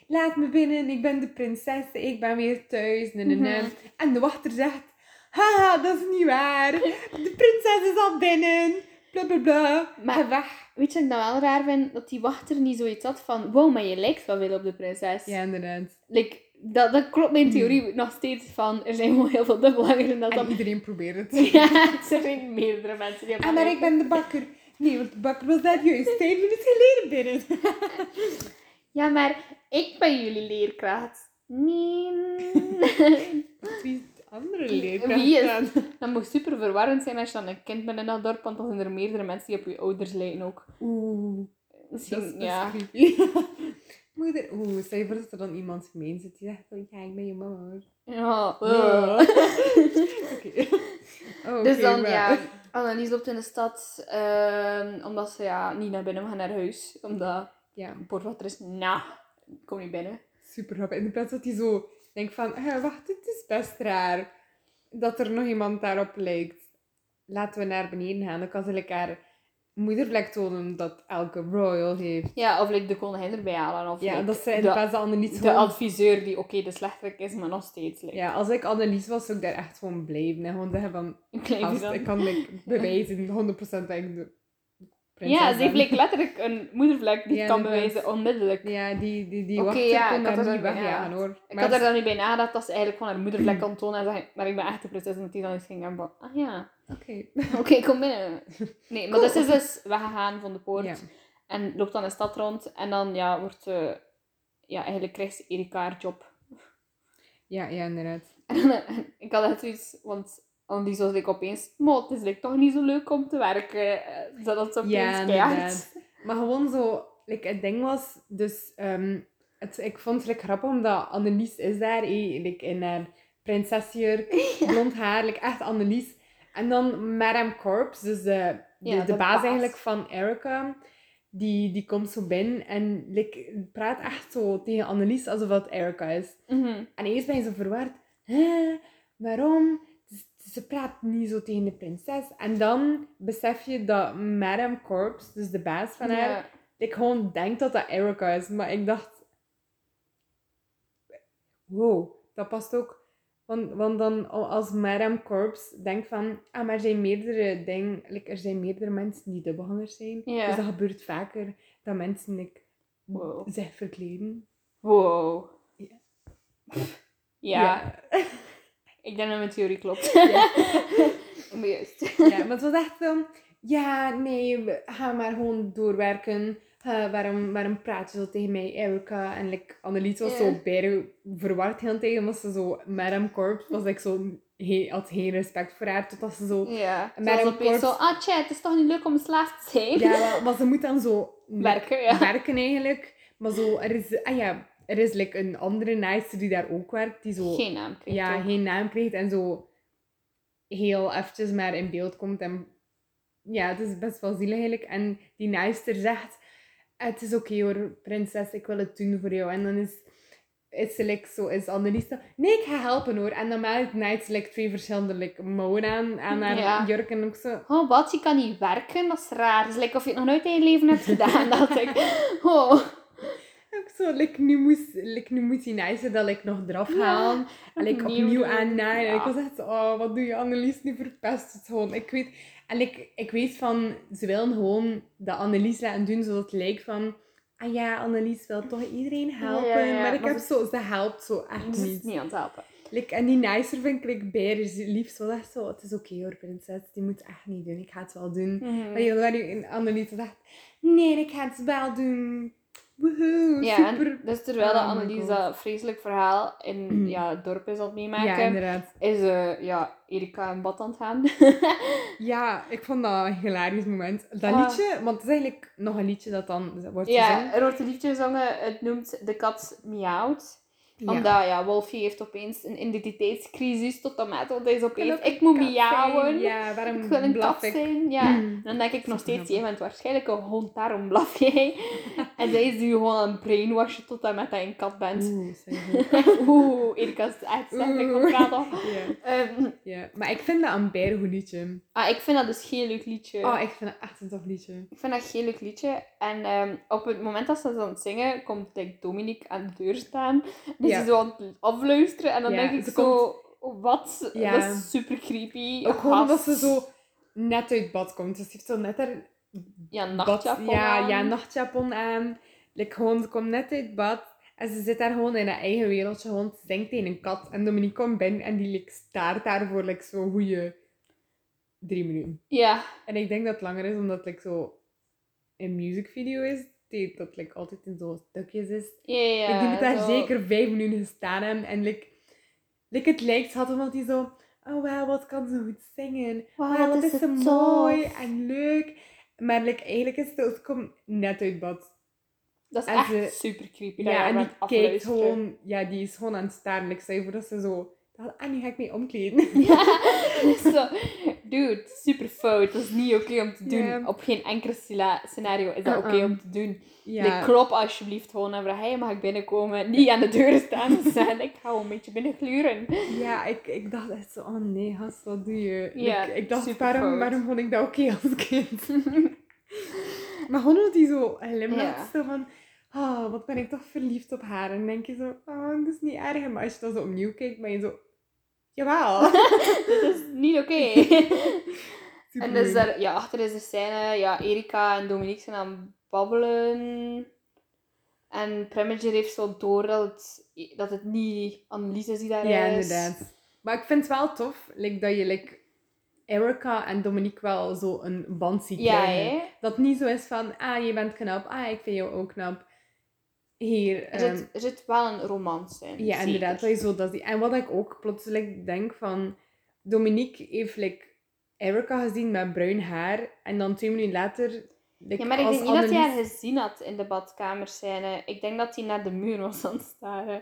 laat me binnen, ik ben de prinses, ik ben weer thuis. Nee, nee, nee. Mhm. En de wachter zegt, haha, dat is niet waar. De prinses is al binnen. Bla bla bla. Maar- weg. Weet je wat ik dan wel raar vind? Dat die wachter niet zoiets had van, wow, maar je lijkt wel veel op de prinses. Ja, inderdaad. Like, dat, dat klopt mijn theorie nog steeds van, er zijn gewoon heel veel dubbelgangers en dat En dat... iedereen probeert het. Ja, er zijn meerdere mensen die Ah, dat maar ik ben de bakker. Nee, want de bakker was daar juist vijf minuten geleden binnen. Ja, maar ik ben jullie leerkracht. Nee. Andere leerkracht Wie is- dan? dat moet super verwarrend zijn als je dan een kind bent in dat dorp, want dan zijn er meerdere mensen die op je ouders lijken ook. Oeh. Misschien, Dat is, dat ja. is creepy. Moeder, oeh, stel je voor dat er dan iemand gemeen zit die zegt van, ja, ik ben je mama. Ja. Oh. Oké. Oh, Dus dan, maar- ja, Annelies loopt in de stad, ehm, omdat ze ja, niet naar binnen mag naar huis. Omdat Ja, poortwachter is, nou, ik kom niet binnen. super grappig. In de plaats dat hij zo denkt van, eh, wacht, dit is best raar. dat er nog iemand daarop lijkt. Laten we naar beneden gaan. Dan kan ze like, haar moedervlek tonen dat elke royal heeft. Ja, of like, de koningin erbij halen. Of Ja, like, dat ze in de, plaats van Annelies de gewoon... adviseur die oké de slechterik is, maar nog steeds like, Ja, als ik Annelies was, zou ik daar echt gewoon blijven. En gewoon zeggen van... Als, ik kan like, bewijzen, 100% dat ik prinses Ja, ze heeft like, letterlijk een moedervlek die Ja, kan bewijzen onmiddellijk. Ja, die, die, die wacht ja, kon daar niet wegjagen ja. hoor. Ik had er ze- dan niet bij nagedacht dat ze eigenlijk gewoon haar moedervlek kan tonen en zeggen, maar ik ben echt de prinses. En dat die dan eens ging van, ah ja, Oké. oké, kom binnen. Nee, maar Cool. dus is dus weggegaan van de poort. Ja. En loopt dan de stad rond. En dan ja, wordt ze... Ja, eigenlijk krijgt Erika haar job. Ja, ja, inderdaad. En dan, ik had echt zoiets... Want Annelies was like, opeens... Maar het is like, toch niet zo leuk om te werken. eh, Dat het zo opeens Ja, keihard. Maar gewoon zo, like, het ding was, dus ehm, het, ik vond het like, grappig omdat Annelies is daar, eh, like, in haar prinsesjurk, blond haar, like, echt Annelies. En dan Madame Corps, dus de, de, Ja, de baas baas. eigenlijk van Erica, die, die komt zo binnen en like, praat echt zo tegen Annelies alsof dat Erica is. Mhm. En eerst ben je zo verward. Hè? Waarom? Ze- praat niet zo tegen de prinses. En dan besef je dat Madame Corps, dus de baas van haar, Ja. ik gewoon denkt dat dat Erica is. Maar ik dacht... Wow, dat past ook. Want, want dan als Madame Corps denkt van... Ah, maar er zijn meerdere dingen... Like, er zijn meerdere mensen die dubbelgangers zijn. Ja. Dus dat gebeurt vaker dat mensen like, Wow. zich verkleden. Wow. Ja. Ja, ik denk dat mijn theorie klopt. maar juist. Ja, maar het was echt zo... Ja, nee, we gaan maar gewoon doorwerken. Eh, waarom, waarom praat je zo tegen mij, Erica? En like, Annelies was Ja. zo beide verward heel tegen, omdat ze zo... Madame Corps was like, zo... He, had geen respect voor haar, totdat ze zo... Ja, Maar maar opeens kort- zo, ah tja, het is toch niet leuk om slaaf te zijn? Ja, maar, maar ze moet dan zo... Werken, ja. Werken eigenlijk. Maar zo, er is... Ah ja, er is like, een andere naaister die daar ook werkt, die zo... Geen naam krijgt, ja, geen naam krijgt en zo heel eventjes maar in beeld komt. En ja, het is best wel zielig eigenlijk. En die naaister zegt, het is oké hoor, prinses, ik wil het doen voor jou. En dan is, is ze like, zo, is Annelies nee, ik ga helpen hoor. En dan maakt ze like, twee verschillende like, mouwen aan, aan haar Ja. jurk en ook zo. Oh, wat? Je kan niet werken? Dat is raar. Het is like of je het nog nooit in je leven hebt gedaan. dat ik... Oh. Ook zo, like, nu, moest, like, nu moet die naaister dat like, nog eraf Ja, halen. En like, opnieuw opnieuw doen. aannaaien. En Ja. ik was echt oh, wat doe je Annelies, nu verpest het gewoon. Ik weet, en ik, ik weet van, ze willen gewoon dat Annelies laten doen, zodat het lijkt van, ah ja, Annelies wil toch iedereen helpen. Ja, maar ik maar heb ze- zo, ze helpt zo echt Dus het is niet. niet aan het helpen. Like, en die naaister vind ik like, beide lief. Zo echt zo, het is oké hoor, prinses. Die moet echt niet doen. Ik ga het wel doen. Mhm. Maar Annelies zegt, nee, ik ga het wel doen. Woehoe, Ja, super. en dus terwijl dat Oh Annelies dat vreselijk verhaal in ja, het dorp is aan het meemaken, Ja, is eh, ja, Erika in bad aan het gaan. Ja, ik vond dat een hilarisch moment. Dat Ah. liedje, want het is eigenlijk nog een liedje dat dan wordt ja, gezongen. er wordt een liedje gezongen, het noemt De kat miauwt. Ja. Omdat ja, Wolfie heeft opeens een identiteitscrisis tot de mate dat hij is opeens, ik moet miauwen. Ja, waarom Ik wil een blaf kat ik? zijn, ja. Mm. En dan denk ik nog steeds, jij bent waarschijnlijk een hond, daarom blaf jij. en zij is nu gewoon een brainwashen tot en met dat je een kat bent. Oeh. Oeh, Erika is echt slecht praten. ja, Ehm, ja, maar ik vind dat een bijna goed liedje. ah, ik vind dat dus geen leuk liedje. Oh, ik vind dat echt een tof liedje. Ik vind dat geen leuk liedje. En ehm, op het moment dat ze aan het zingen, komt like, Dominique aan de deur staan. Ja. ze zo aan het afluisteren. En dan Ja, denk ik ze zo, wat? Ja. Dat is super creepy. Ook gewoon omdat ze zo net uit bad komt. Dus ze heeft zo net haar Ja, bad... nachtjapon Ja, aan. ja, nachtjapon aan. Like, gewoon, ze komt net uit bad. En ze zit daar gewoon in haar eigen wereldje. Gewoon te denken tegen een kat. En Dominique komt binnen en die like, staart daar voor like, zo'n goede drie minuten. Ja. En ik denk dat het langer is, omdat het like, zo een musicvideo is. Die dat like, altijd in zo'n stukjes is. Ja, ja, Like, die moet daar zo. zeker vijf minuten gestaan hebben. En like, like, het lijkt had omdat hij zo... Oh, wauw, wat kan ze goed zingen. Wat is is ze mooi tof. en leuk. Maar like, eigenlijk is het... Het komt net uit bad. Dat is En echt ze- super creepy. dat Ja, en die kijkt gewoon... Ja, die is gewoon aan het staren. Like, stel je voor dat ze zo... dacht, Ah, nu ga ik mee omkleden. Ja, zo. Dude, super fout. Dat is niet oké om te doen. Op geen enkel scenario is dat oké Uh-uh. om te doen. Ja. Like, klop alsjeblieft gewoon en vraag, hey, mag ik binnenkomen? Niet aan de deur staan en zeggen, ik ga wel een beetje binnen gluren. Ja, ik, ik dacht echt zo, oh nee, gast, wat doe je? Ja, ik, ik dacht, waarom, waarom vond ik dat oké als kind? maar gewoon dat hij zo glimlacht, zo van, oh, wat ben ik toch verliefd op haar. En dan denk je zo, oh, dat is niet erg. Maar als je dat zo opnieuw kijkt, ben je zo, jawel. Dit is niet oké. En dus daar, ja, achter is de scène, ja, Erika en Dominique zijn aan het babbelen. En Preminger heeft zo door dat het, dat het niet Annelies is die daar Ja, is. inderdaad. Maar ik vind het wel tof like, dat je like, Erica en Dominique wel zo een band ziet Ja, krijgen. Dat het niet zo is van, ah, je bent knap, ah, ik vind jou ook knap. Hier, Er ehm, zit, er zit wel een romance in. ja, zeker. inderdaad, dat je zo dat ziet. En wat ik ook plotseling denk van, Dominique heeft like, Erica gezien met bruin haar, en dan twee minuten later... Ja, maar ik denk niet dat hij haar gezien had in de badkamerscène. Ik denk dat hij naar de muur was aan het staren.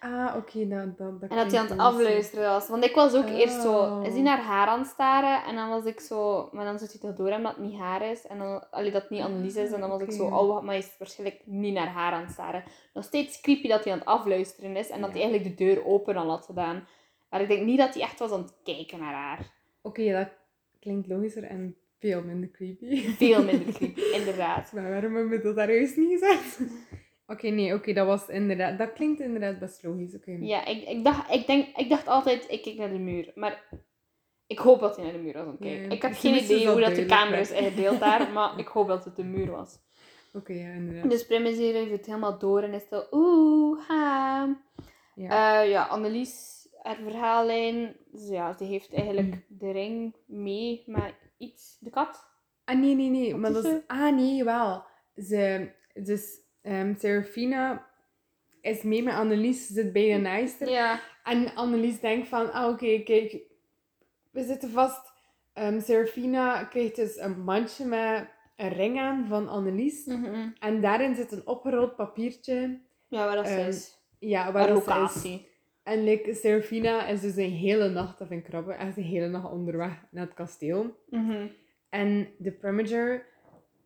Ah, oké, dat, dat En dat hij aan het afluisteren was. Want ik was ook eerst zo... Oh. Is hij naar haar aan het staren? En dan was ik zo... Maar dan zit hij toch door hem dat het niet haar is. En dan... Allee, dat het niet Annelies is. En dan was ik zo... Oké. Oh, maar hij is waarschijnlijk niet naar haar aan het staren. Nog steeds creepy dat hij aan het afluisteren is. En dat Ja. hij eigenlijk de deur open al had gedaan. Maar ik denk niet dat hij echt was aan het kijken naar haar. Oké, dat klinkt logischer en veel minder creepy. Veel minder creepy, inderdaad. Maar waarom hebben we dat daar juist niet gezegd? Oké, nee, oké, dat was inderdaad... Dat klinkt inderdaad best logisch, oké. Ja, ik, ik, dacht, ik, denk, ik dacht altijd, ik kijk naar de muur. Maar ik hoop dat hij naar de muur was aan het kijken. Ja, ik heb misschien geen idee hoe dat de camera is ingedeeld daar, maar ik hoop dat het de muur was. Oké, ja, inderdaad. Dus Prim is hier het helemaal door en is zo, oeh, ha. Ja. Ja, ja Annelies, haar verhaallijn, dus ja, ze heeft eigenlijk Mhm. de ring mee met iets, de kat. Ah, nee, nee, nee. Wat Maar dat is... Ah, nee, wel. Ze... Dus ehm Serafina is mee met Annelies, ze zit bij de naaister. Ja. En Annelies denkt van, ah, oké, kijk, we zitten vast. Ehm Serafina krijgt dus een mandje met een ring aan van Annelies. Mhm. En daarin zit een opgerold papiertje. Ja, waar dat Ehm, is. Ja, waar ze is. En like, Serafina is dus een hele nacht, vind ik grappig, echt een hele nacht onderweg naar het kasteel. Mhm. En de Premager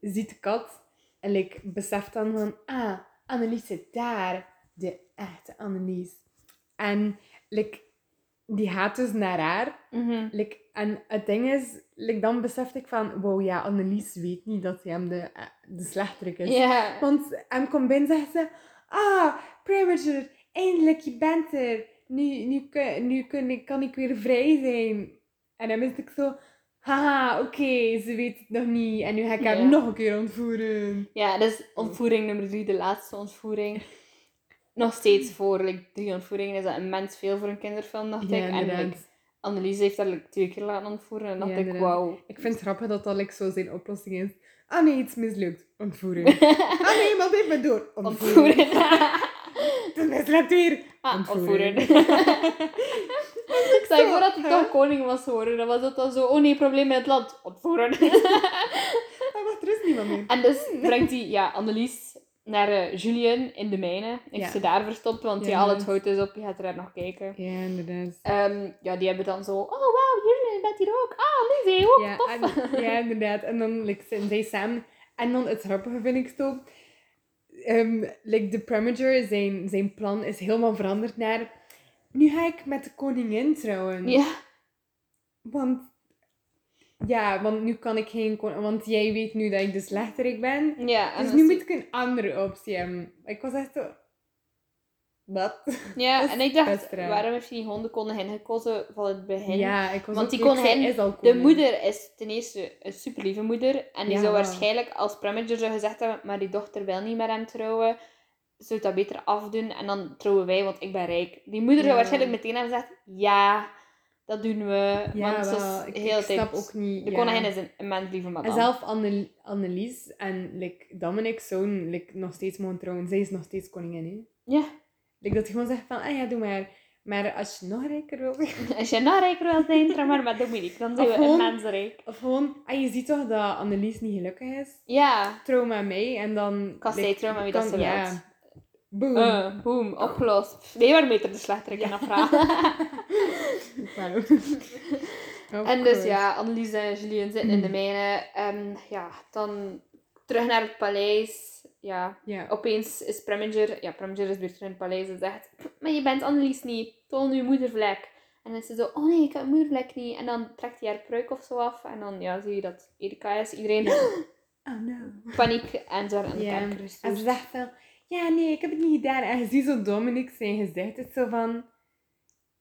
ziet de kat en like, beseft dan van, ah, Annelies zit daar. De echte Annelies. En like, die gaat dus naar haar. Mhm. Like, en het ding is, like, dan besefte ik van, wow, ja, Annelies weet niet dat hij hem de, eh, de slechterik is. Want hem komt binnen en zegt ze, ah, Premager, eindelijk, je bent er. Nu, nu, nu kun ik, kan ik weer vrij zijn. En dan wist ik zo, haha, oké, ze weet het nog niet. En nu ga ik Ja. hem nog een keer ontvoeren. Ja, dat is ontvoering nummer drie, de laatste ontvoering. Nog steeds voor like, drie ontvoeringen is dat immens veel voor een kinderfilm, dacht Ja, ik. En like. Annelies heeft dat like, twee keer laten ontvoeren en dacht Ja, ik, wauw. Ik vind het grappig dat dat zo zijn oplossing is. Ah nee, iets mislukt. Ontvoering. ah nee, maar me door. Ontvoering. Het weer. ah, ontvoeren. Stel je voor dat hij toch koning was geworden, dan was dat dan zo, oh nee, probleem met het land. Ontvoeren. Ah, wacht, er is niemand meer. en dus brengt hij ja, Annelies naar eh, Julien in de mijnen. Heeft Ja. ze daar verstopt, want Ja, ja, al het hout is op, je gaat er daar nog kijken. Ja, inderdaad. Ehm, ja, die hebben dan zo, oh wauw, Julien bent hier ook. Ah, Lizzie ook, Ja, tof. en, ja, inderdaad. En dan like, zijn zij samen. En dan het grappige vind ik zo. Like, de Premager, zijn, zijn plan is helemaal veranderd naar... Nu ga ik met de koningin trouwen. Ja. Want... Ja, want nu kan ik geen Want jij weet nu dat ik de slechterik ben. Ja, Dus nu moet ik een andere optie hebben. Ik was echt. Wat? Ja, en ik dacht, waarom heeft hij niet gewoon de koningin gekozen van het begin? Ja, ik was Want die al De moeder is ten eerste een super lieve moeder. En die Ja, zou waarschijnlijk als Premager zou gezegd hebben, maar die dochter wil niet met hem trouwen. Zou dat beter afdoen en dan trouwen wij, want ik ben rijk. Die moeder zou waarschijnlijk meteen hebben gezegd, ja, dat doen we. Ja, want ze is Ik, heel ik tijd... snap ook niet... De ja. koningin is een immens lieve En madame. zelf Anne, Annelies en like, Dominic zouden like, nog steeds mogen trouwen. Zij is nog steeds koningin, hè. Ja. Like, dat je gewoon zegt van, ah ja, doe maar. Maar als je nog rijker wil zijn... Als je nou rijker wil zijn, trouw maar met Dominique. Dan zijn Of we immens rijk. Of gewoon... Ah, je ziet toch dat Annelies niet gelukkig is? Ja. Trouw met mij en dan... Kan zij trouwen met wie dat ze ja. Boom. Uh, boom, opgelost. Nee, waar meter de slechterik in afvragen. En dus ja, Annelies en Julien zitten in de mijne. En ja, dan terug naar het paleis. Ja, Ja. opeens is Preminger... Ja, Preminger is weer terug in het paleis en zegt... Maar je bent Annelies niet. Toon uw moedervlek. En dan is ze zo... Oh nee, ik heb een moedervlek niet. En dan trekt hij haar pruik of zo af. En dan ja, zie je dat Erika is. Iedereen Oh no. paniek en aan de kerker En ze zegt van, ja nee, ik heb het niet gedaan. En je ziet zo Dominic zijn gezicht. Het is zo van,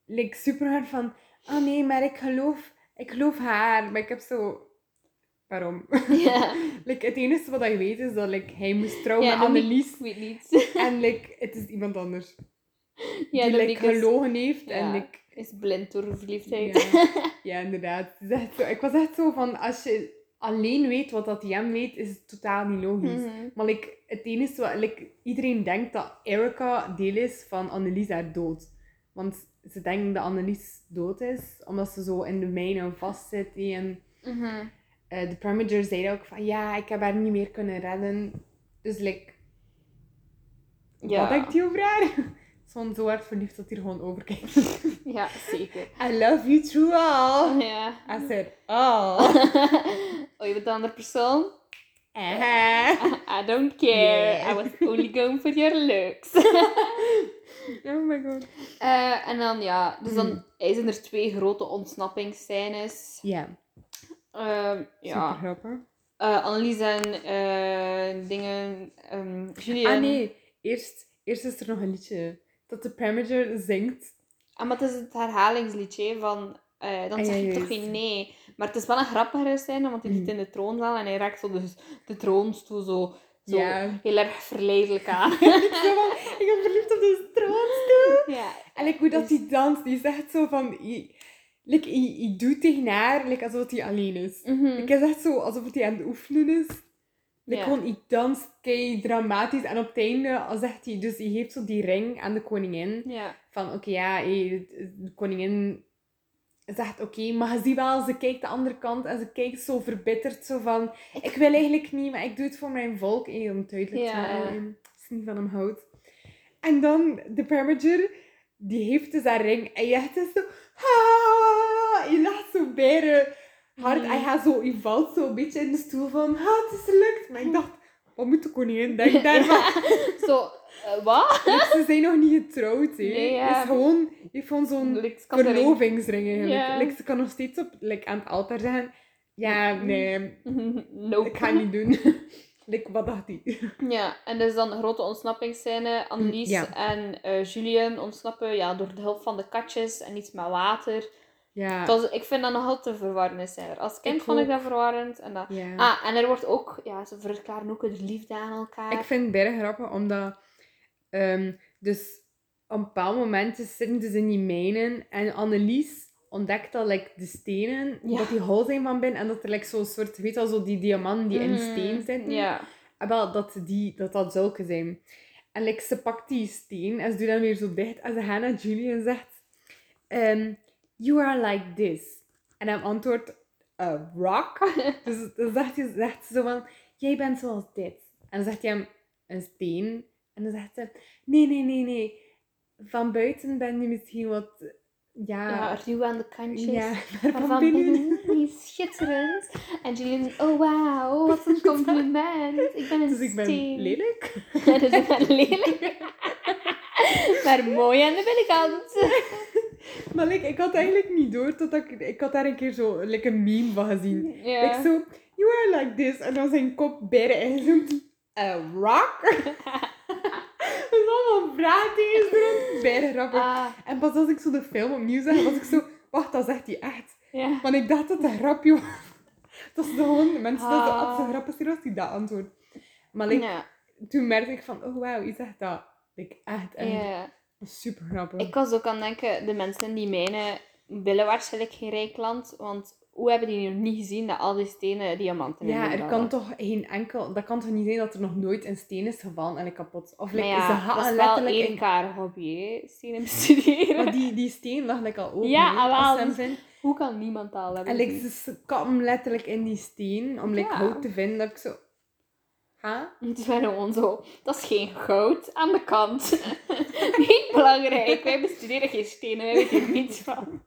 like, super hard van, oh nee, maar ik geloof, ik geloof haar. Maar ik heb zo, waarom? Ja, like, het enige wat je weet is dat like, hij moest trouwen ja met Annelies. Ik weet niet. En like, het is iemand anders. Ja, die like, is- gelogen heeft. En like, is blind door verliefdheid. Ja, ja inderdaad. Zo, ik was echt zo van, als je alleen weet wat dat hij weet, is het totaal niet logisch. Mhm. Maar like, het enige wat, like, iedereen denkt dat Erica deel is van Annelies haar dood. Want ze denken dat Annelies dood is, omdat ze zo in de mijnen vastzit. En Mhm. Eh, de Primoger zei ook van, ja, ik heb haar niet meer kunnen redden. Dus like, Ja. wat denkt hij over haar? Zo'n zo hard verliefd dat hij er gewoon over kijkt. Ja, zeker. I love you through all. Ja. I said, all. oh, je bent de andere persoon? Eh. I don't care. Yeah. I was only going for your looks. Oh my god. Eh, en dan, ja, dus dan Hmm. zijn er twee grote ontsnappingsscènes. Ja, super ja, grappig. Eh, Annelies en eh, dingen, Julien. Ah nee, eerst, eerst is er nog een liedje dat de Pramager zingt. Ah, maar het is het herhalingsliedje van... eh, dan Ah, zeg ja, je toch geen nee. Maar het is wel een grappige scène, want hij zit Mhm. in de troonzaal en hij raakt zo de, de troonstoel zo, zo Ja. heel erg verleidelijk aan. ik, ik ben verliefd op de troonstoel. ja. En like, hoe dat Dus- die danst, die zegt zo van... Je, like, je, je doet tegen haar like, alsof hij alleen is. Ik is echt zo alsof hij aan het oefenen is. Like, Ja. Gewoon, ik dans kei dramatisch. En op het einde zegt hij... Dus hij geeft zo die ring aan de koningin. Ja. Van, oké, ja, hey, de koningin zegt oké, maar je ziet wel, ze kijkt de andere kant en ze kijkt zo verbitterd, zo van, ik wil eigenlijk niet, maar ik doe het voor mijn volk, hey, om het duidelijk te maken, als niet van hem houdt. En dan, de Parmager, die heeft dus haar ring en je echt is zo, ah, je lacht zo bijna hard en je, gaat zo, je valt zo een beetje in de stoel van, ah, het is gelukt. Maar ik dacht, wat moet de koningin denken daarvan? Zo, eh, wat? Ze zijn nog niet getrouwd, hè. Nee, ja. Het is gewoon, je gewoon zo'n verlovingsring eigenlijk. Like, ze kan nog steeds op, like, aan het altaar zeggen, ja, nee, Nope. ik ga het niet doen. like, wat dacht hij? Ja, en dus dan een grote ontsnappingsscène. Annelies Ja. en eh Julien ontsnappen ja, door de hulp van de katjes en iets met water. Ja, Het was, ik vind dat nog altijd een verwarrende scène. Als kind Ik vond ik dat verwarrend. En dat... ja. Ah, en er wordt ook, ja, ze verklaren ook hun liefde aan elkaar. Ik vind het bijna grappig, omdat... ehm, dus op een bepaald moment zitten ze in die mijnen en Annelies ontdekt dat like, de stenen, Ja. dat die hol zijn van binnen en dat er like, zo'n soort, weet je wel, zo die diamanten die in Mm, steen zitten. Ja. Ah, wel, dat, die, dat dat zulke zijn. En like, ze pakt die steen en ze doet dan weer zo dicht. En ze gaat naar Julie en zegt... ehm, you are like this. En hij antwoordt... A rock? dus dan zegt, hij, zegt ze zo van... Jij bent zoals dit. En dan zegt hij hem... Een steen. En dan zegt ze... Nee, nee, nee, nee. Van buiten ben je misschien wat... Ja... ja, ruw aan de kantjes. ja, van binnen... binnen, die is schitterend. En Julien, oh wauw, wat een compliment. Ik ben een Dus ik ben steen. lelijk. dus ik ben lelijk. maar mooi aan de binnenkant. Maar like, ik had eigenlijk niet door, totdat ik... Ik had daar een keer zo like, een meme van gezien. Ja. Ik zo, you are like this. En dan zijn kop bijna ingezoomd. A rock? Dat is tegen ze. Bijna. Ah, En pas als ik zo de film opnieuw zag, was ik zo... Wacht, dat zegt hij echt. ja. Want ik dacht dat dat een grapje was. Dat is gewoon... Mensen dat Ah. het zo grappig is als die dat antwoordt. Maar like, ja. toen merkte ik van... Oh, wauw, je zegt dat. Like, echt, echt. ja. Super grappig. Ik was ook aan het denken, de mensen die mijnen willen waarschijnlijk geen rijk land. Want hoe hebben die nu niet gezien dat al die stenen diamanten in Ja, hebben er kan toch geen enkel... Dat kan toch niet zijn dat er nog nooit een steen is gevallen en ik kapot... Of like, ja, ze dat hadden is wel letterlijk... in- Erika haar hobby, hè? Stenen bestuderen. Maar die, die steen lag like, al open. Ja, wel, dus-. Hoe kan niemand dat al hebben En like, ze kappen letterlijk in die steen om like, Ja. hout te vinden. Dat ik zo... Ha? Het is gewoon zo, dat is geen goud aan de kant. Niet belangrijk, wij bestuderen geen stenen, wij weten er niets van.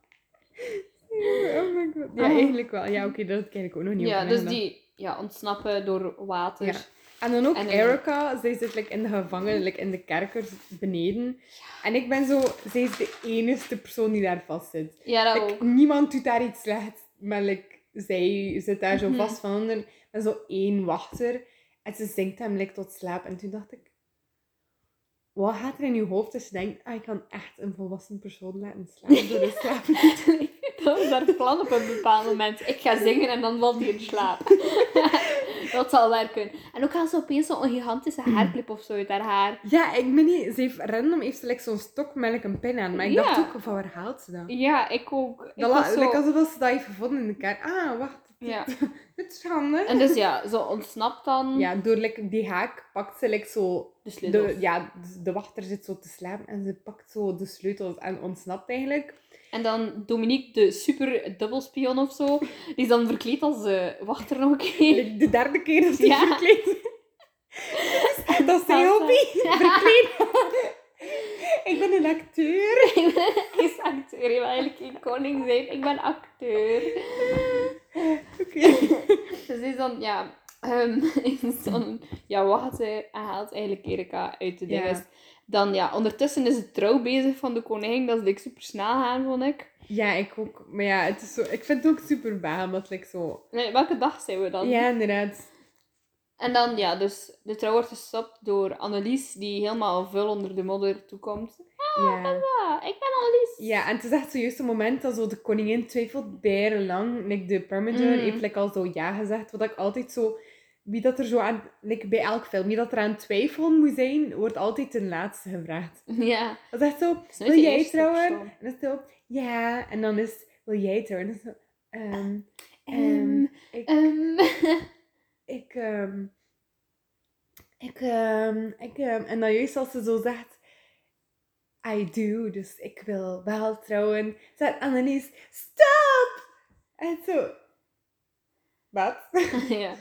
Oh my Ja, Ah. eigenlijk wel. Ja, oké, dat heb ik ook nog niet Ja, dus die ja, ontsnappen door water. Ja. En dan ook En dan- Erica, zij zit like, in de gevangen, like, in de kerkers beneden. En ik ben zo, zij is de enige persoon die daar vast zit. Ja, dat Like, ook. niemand doet daar iets slechts, maar like, zij zit daar zo Mhm. vast van onder. En zo één wachter. En ze zingt hem like, tot slaap. En toen dacht ik, wat gaat er in je hoofd als je denkt, ah, ik kan echt een volwassen persoon laten slapen door de slaap? Dat is haar plan op een bepaald moment. Ik ga zingen en dan valt hij in slaap. dat zal werken. En ook als ze opeens zo'n gigantische haarclip of zo uit haar haar. Ja, ik ben niet... Ze heeft random heeft ze like, zo'n stok met een pin aan. Maar ik Ja. dacht ook, van waar haalt ze dat? Ja, ik ook. Ik Dat was zo... like, alsof ze dat heeft gevonden in de kerk. Ah, wacht. Ja. Het is handig. En dus ja, zo ontsnapt dan Ja, door like, die haak pakt ze like, zo... de sleutels. De, ja, de- de wachter zit zo te slapen en ze pakt zo de sleutels en ontsnapt eigenlijk. En dan Dominique, de super dubbelspion of zo, die is dan verkleed als eh, wachter nog een keer. De derde keer dat ze Ja. verkleed is. Dat is zijn hobby. Verkleed. ik ben een acteur. Hij is acteur, je wil eigenlijk geen koning zijn. Ik ben acteur. Oké. Dus is dan, ja, ehm is dan, ja, wacht, hij haalt eigenlijk Erika uit de Ja. dinges. Dan, ja, ondertussen is het trouw bezig van de koningin. Dat is like, super snel gaan, vond ik. Ja, ik ook. Maar ja, het is zo, ik vind het ook super baan, het like, zo... Nee, welke dag zijn we dan? Ja, inderdaad. En dan, ja, dus de trouw wordt gestopt door Annelies, die helemaal vuil onder de modder toekomt. Ja. Ah, ik ben Annelies. Ja, en het is echt zojuist een moment dat zo de koningin twijfelt bijna lang. Like de Parmesan Mm. heeft like, al zo ja gezegd. Wat ik altijd zo... Wie dat er zo aan... Like bij elk film, wie dat er aan twijfelen moet zijn, wordt altijd ten laatste gevraagd. Ja. Dat is echt zo... is Wil jij trouwen? En dan is zo... Ja. En dan is... Wil jij trouwen? En dan is het zo... ehm, Ehm, ik... Ik... ehm, ik... ehm, ik... ehm, en dan juist als ze zo zegt... I do, dus ik wil wel trouwen. Zegt Annelies, stop! En zo... Wat? ja.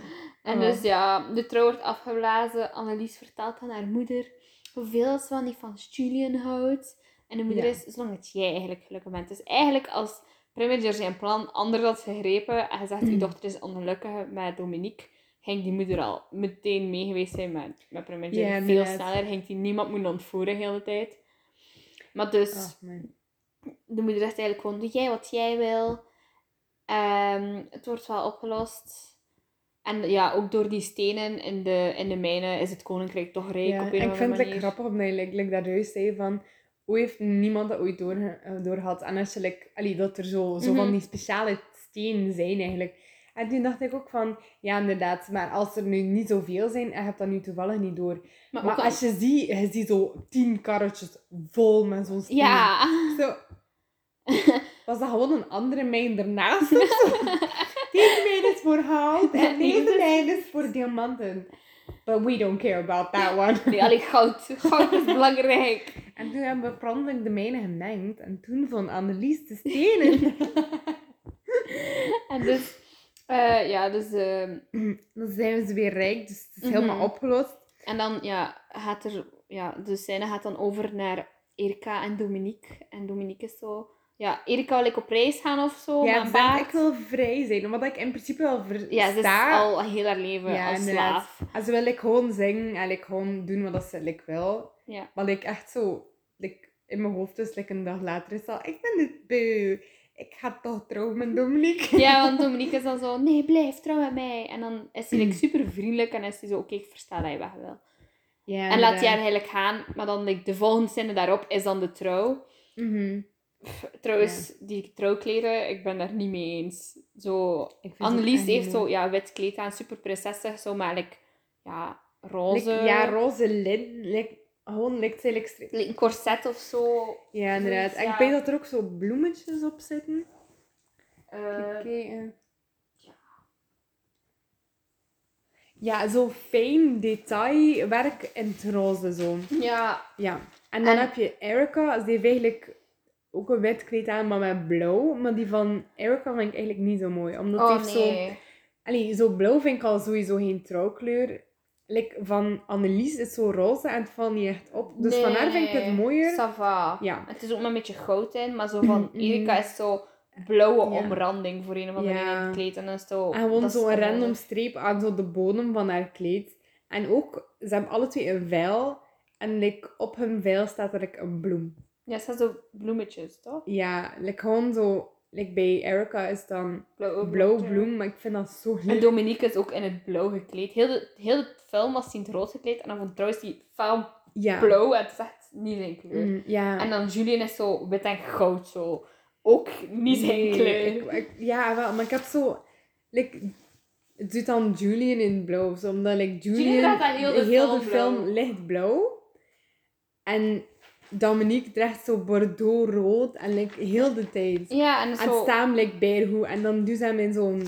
En dus ja, de trouw wordt afgeblazen. Annelies vertelt aan haar moeder hoeveel ze van die van Julian houdt. En de moeder Ja. is, zolang het jij eigenlijk gelukkig bent. Dus eigenlijk als Primiger zijn plan anders had gegrepen en gezegd, uw dochter is ongelukkig met Dominique, ging die moeder al meteen mee geweest zijn met, met. Ja, Veel sneller, ging die niemand moeten ontvoeren de hele tijd. Maar dus, Oh, man. de moeder zegt eigenlijk gewoon, doe jij wat jij wil. Ehm, het wordt wel opgelost. En ja, ook door die stenen in de, in de mijnen is het koninkrijk toch rijk Ja, op een en ik vind het like, grappig omdat je like, like dat juist zei van... Hoe heeft niemand dat ooit door, eh, doorgehad? En als je, like, allee, dat er zo, zo Mhm. van die speciale stenen zijn eigenlijk. En toen dacht ik ook van... Ja, inderdaad. Maar als er nu niet zoveel zijn en je hebt dat nu toevallig niet door. Maar, als je ziet, je ziet zo tien karretjes vol met zo'n. Ja, Zo. Was dat gewoon een andere mijn ernaast? Deze mijn is voor goud en deze mijn is voor diamanten. But we don't care about that one. nee, alleen goud. Goud is belangrijk. En toen hebben we promptelijk de mijne gemengd. En toen vond Annelies de stenen. En dus, eh, ja, dus... ehm, Dan zijn ze weer rijk, dus het is Mhm. helemaal opgelost. en dan, ja, gaat er... Ja, de scène gaat dan over naar Erika en Dominique. En Dominique is zo... Ja, Erika wil ik op reis gaan of zo, ja, maar baard. ik wil vrij zijn. Omdat ik in principe wel versta. Ja, ze is al heel haar leven Ja, als inderdaad. slaaf. En ze wil like, gewoon zingen en like, gewoon doen wat ze like, wil. Ja. Maar like, echt zo... Like, in mijn hoofd is like, een dag later is al... Ik ben het beu. Ik ga toch trouwen met Dominique. Ja, want Dominique is dan zo, nee, blijf trouw met mij. En dan is hij like, super vriendelijk en is hij zo, oké, ik versta dat je weg wil. Ja, En laat hij haar eigenlijk gaan, maar dan like, de volgende scène daarop is dan de trouw. Mhm. Pff, Trouwens, die trouwkleren, ik ben daar niet mee eens. Zo, Annelies heeft zo, ja, wit kleed aan, super prinsessig, zo, maar like, ja, roze. Like, ja, roze lin. Like, gewoon lijkt like, like een corset of zo. Ja, inderdaad. En ja. ik weet dat er ook zo bloemetjes op zitten. Eh, Kijken. Ja, zo fijn detailwerk in het roze zo. ja, Ja. En dan En- heb je Erica. Ze heeft eigenlijk ook een wit kleed aan, maar met blauw. Maar die van Erica vind ik eigenlijk niet zo mooi. Omdat die oh zo... nee. Allee, zo blauw vind ik al sowieso geen trouwkleur. Like, van Annelies is zo roze en het valt niet echt op. Dus van haar vind ik het mooier. Ça va. Ja. Het is ook maar een beetje goud in, maar zo van. Erika is zo blauwe Ja. omranding voor een of andere Ja. in het kleed. En dan zo... En gewoon zo'n random streep aan zo de bodem van haar kleed. En ook, ze hebben alle twee een veil. En like, op hun veil staat er like, een bloem. Ja, het zijn zo bloemetjes, toch? Ja, like, gewoon zo... Like, bij Erica is dan Blauwe blauw bloem, maar ik vind dat zo En leuk. Dominique is ook in het blauw gekleed. Heel de, heel de film was hij in het rood gekleed. En dan vond trouwens die fel Ja. blauw. En het is echt niet zijn kleur. Mm, ja. En dan Julian is zo wit en goud zo. Ook niet zijn Nee, kleur. ik- ik- ja, wel, maar ik heb zo... Like, het doet dan Julian in het blauw. of Zo, omdat like, Julian, Julian draagt dan heel de film film blauw. lichtblauw. En Dominique draagt zo bordeaux-rood. En like, heel de tijd. Ja, en En zo... staan like, bijgoed. En dan doen ze hem in zo'n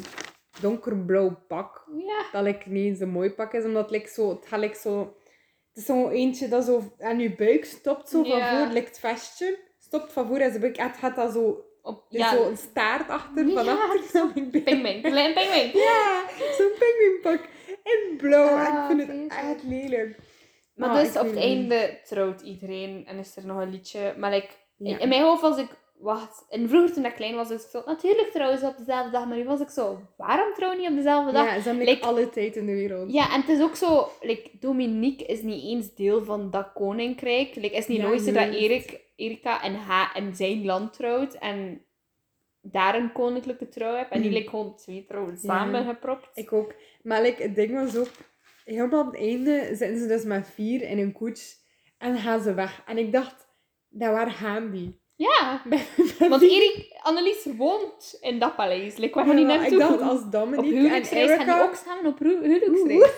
donkerblauw pak. Ja. Dat like, niet eens een mooi pak is. Omdat like, zo, het gaat like, zo... Het is zo eentje dat zo aan je buik stopt. Zo van voor. Like, het vestje. Stopt van voor aan zijn buik. En het gaat dat zo Op, ja. Zo een staart achter, van achter. Ik pingwing. Klein pingwing. Ja, zo'n pinguïnpak. In blauw. Ah, ik vind het echt lelijk. Maar Ah, dus op het einde trouwt iedereen en is er nog een liedje. Maar like, Ja. in mijn hoofd was ik... Wacht, en vroeger toen ik klein was, was ik zo... Natuurlijk trouwen ze op dezelfde dag. Maar nu was ik zo... Waarom trouwen niet op dezelfde dag? Ja, ze hebben like, alle tijd in de wereld. Ja, en het is ook zo, like, Dominique is niet eens deel van dat koninkrijk. Like, is niet Ja, logisch dat juist. Erik, Erika en, ha en zijn land trouwt en daar een koninklijke trouw hebt. En die Mhm. like, gewoon twee trouwen samen gepropt. Ik ook. Maar like, het ding was ook... Helemaal op het einde zitten ze dus met vier in een koets. En gaan ze weg. En ik dacht, dat waar gaan die? Ja, want Erik, Annelies woont in dat paleis. Like, waar gaan die naartoe? Ik dacht, als op Dominique en huwelijksreis gaan die Erica... ook samen op hu- huwelijksreis.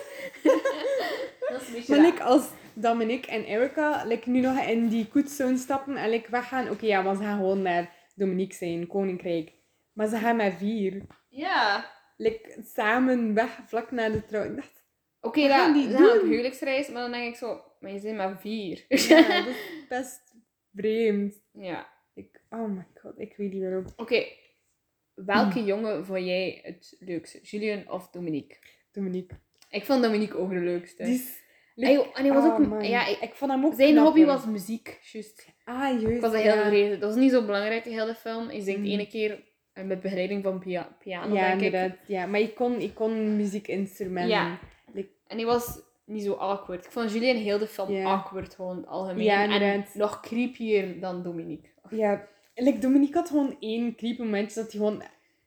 dat is een beetje Maar like, als Dominique en Erica like, nu nog in die koets zouden stappen en like, weggaan... Oké, ja, maar ze gaan gewoon naar Dominique zijn, koninkrijk. Maar ze gaan met vier. Ja. like, samen weg, vlak na de trouw. Ik dacht, Oké, ja, gaan die op doen? huwelijksreis, maar dan denk ik zo, maar je zijn maar vier. ja, dat is best vreemd. ja. Ik, oh my god, ik weet niet waarom. Oké, welke jongen vond jij het leukste? Julian of Dominique? Dominique. Ik vond Dominique ook de leukste. En hij was Oh, ook... man. Ja, ik- ik vond hem ook zijn knap, hobby was muziek, juist. Ah, juist. Ik was dat heel ja. Dat was niet zo belangrijk de film. Hij zingt Mm. ene keer eh, met begeleiding van pia- piano, Ja, denk ik. Ja, maar ik kon, ik kon muziekinstrumenten. Ja. En hij was niet zo awkward. Ik vond Julian heel de film awkward, gewoon algemeen. Ja, en nog creepier dan Dominique. Ja. Like, Dominique had gewoon één creepy momentje dat hij gewoon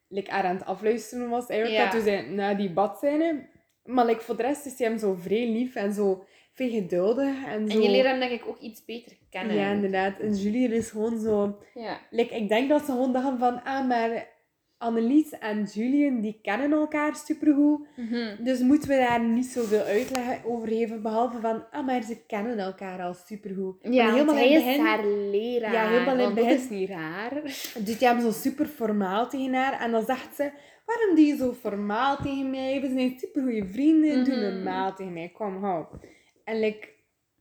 like, haar aan het afluisteren was. Erica, Ja. toen zij na die badzijne. Maar like, voor de rest is hij hem zo vrij lief en zo veel geduldig. En, zo... En je leert hem denk ik ook iets beter kennen. Ja, inderdaad. En Julian is gewoon zo... Ja. Like, ik denk dat ze gewoon dachten van... Ah, maar Annelies en Julian, die kennen elkaar supergoed. Mhm. Dus moeten we daar niet zoveel uitleg over geven. Behalve van... Ah, maar ze kennen elkaar al supergoed. Ja, Maar want hij in is begin haar leraar. Ja, helemaal in het begin- is niet raar. doet hij hem zo super formaal tegen haar. En dan zegt ze... Waarom doe je zo formaal tegen mij? We zijn supergoeie vrienden. Doe Mhm. normaal tegen mij. Kom, hou. En like,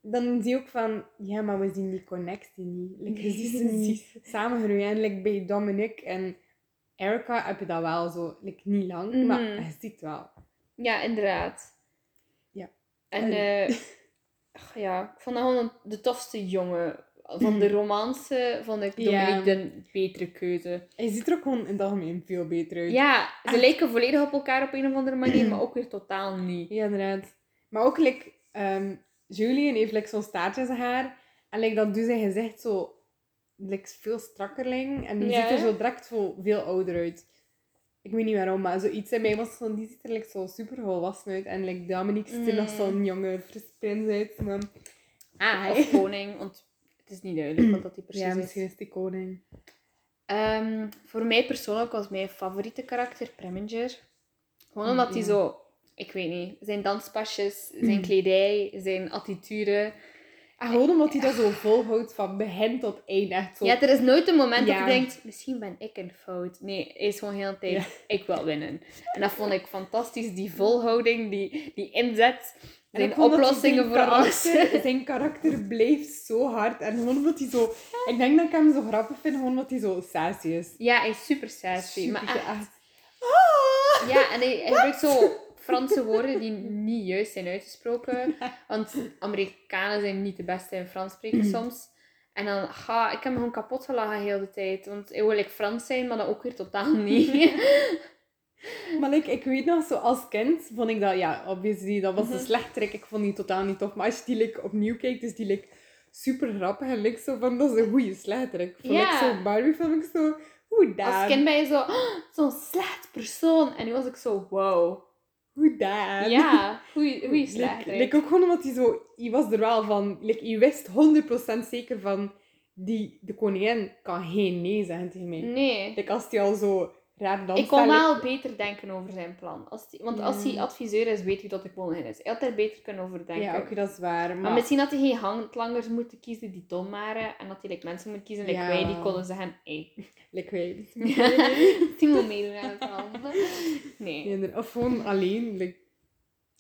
dan zie je ook van... Ja, maar we zien die connectie niet. Like, je ziet ze niet samengroeien. En like, bij Dominic en Erica heb je dat wel zo. Like, niet lang, Mhm. maar je ziet het wel. Ja, inderdaad. Ja. En En- eh, ja, ik vond dat gewoon de tofste jongen. Van de romance vond ik Ja. Dominique de betere keuze. Je ziet er ook gewoon in het algemeen veel beter uit. Ja, ze Echt. lijken volledig op elkaar op een of andere manier, maar ook weer totaal niet. Ja, inderdaad. Maar ook, like, ehm, Julian heeft like, zo'n staartje in zijn haar. En like, dat doet zijn gezicht zo like, veel strakkerling. En die Ja. ziet er zo direct zo veel ouder uit. Ik weet niet waarom, maar zoiets in mij was van, die ziet er like, zo super volwassen uit. En like, Dominique ziet er nog Mm. zo'n jonge frisse prins uit. Maar, ah, Of koning, want het is niet duidelijk wat dat die precies ja, is. misschien is die koning. Ehm, voor mij persoonlijk was mijn favoriete karakter Preminger. Gewoon omdat hij Ja. zo, ik weet niet, zijn danspasjes, zijn kledij, zijn attitude. En gewoon omdat hij dat zo volhoudt van begin tot eind. Echt zo. Ja, er is nooit een moment dat je denkt, misschien ben ik een fout. Nee, hij is gewoon heel de tijd, Ja. ik wil winnen. En dat vond ik fantastisch, die volhouding, die, die inzet, En zijn oplossingen voor alles. Zijn karakter blijft zo hard. En gewoon omdat hij zo... Ik denk dat ik hem zo grappig vind, gewoon omdat hij zo sassy is. Ja, hij is super sassy. Maar Super, echt, echt. Ah! Ja, en hij, hij gebruikt zo Franse woorden die niet juist zijn uitgesproken. Want Amerikanen zijn niet de beste in Frans spreken soms. En dan, ga, ik heb me gewoon kapot gelachen de hele tijd. Want ik wil like Frans zijn, maar dan ook weer totaal niet. Maar like, ik weet nog, zo als kind vond ik dat, ja, obviously, dat was Mhm. een slechterik. Ik vond die totaal niet tof. Maar als je die like, opnieuw kijkt, is die like, super grappig. En like, zo van, dat is een goede slechterik. Vond Ja. ik zo Barbie vond ik zo, hoe daar? Als kind ben je zo, "Oh, zo'n slecht persoon. En nu was ik zo, wow. Hoe daar? Ja, goeie Like, slecht. like, ook gewoon omdat hij zo, je was er wel van, like, je wist 100% zeker van, die, de koningin kan geen nee zeggen tegen mij. Nee. Like, als die al zo raar danst. Ik kon dan, wel beter denken over zijn plan. Als die, want als hij adviseur is, weet hij dat de koningin is. Hij had er beter kunnen over denken. Ja, oké, dat is waar. Maar, Maar misschien had hij geen handlangers moeten kiezen die dom waren. En dat hij like, mensen moet kiezen, like Ja. wij, die konden zeggen, hey. like, wij. Die wil meedoen aan het plan. Nee. Of gewoon alleen. Like,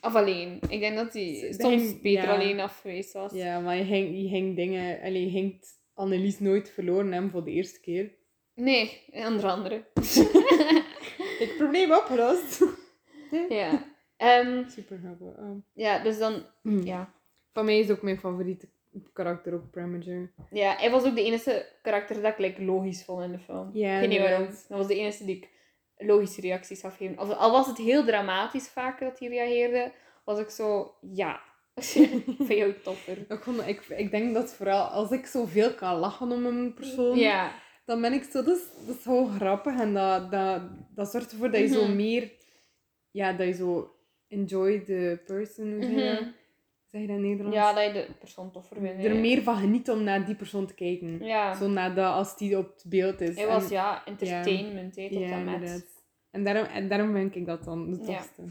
Of alleen. Ik denk dat hij soms ging- beter ja. alleen af geweest was. ja, maar je ging, je ging dingen... Allee, je ging Annelies nooit verloren hebben voor de eerste keer. Nee, onder andere. Ik probleem opgelost. ja. Ehm, Super grappig. Oh. ja, dus dan... Mm. Ja. Van mij is ook mijn favoriete karakter ook Premager. ja, hij was ook de enige karakter dat ik like, logisch vond in de film. Ja, ik weet niet waarom. inderdaad. Dat was de enige die ik logische reacties gaf geven. Al was het heel dramatisch vaak dat hij reageerde, was ik zo... Ja. Van jou topper. Ik, vond, ik, ik denk dat vooral als ik zoveel kan lachen om een persoon, Ja. Dan ben ik zo, dat is, dat is gewoon grappig en dat, dat, dat zorgt ervoor dat je zo Mhm. meer, ja, dat je zo enjoy the person, hoe zeg je dat? Mhm. Zeg je dat in Nederlands? Ja, dat je de persoon toffer vindt. er ja. meer van geniet om naar die persoon te kijken. Ja. Zo naar dat, als die op het beeld is. Hij was, En- ja, entertainment, tot ja, en met. inderdaad. En daarom, en daarom vind ik dat dan de Ja. tofste.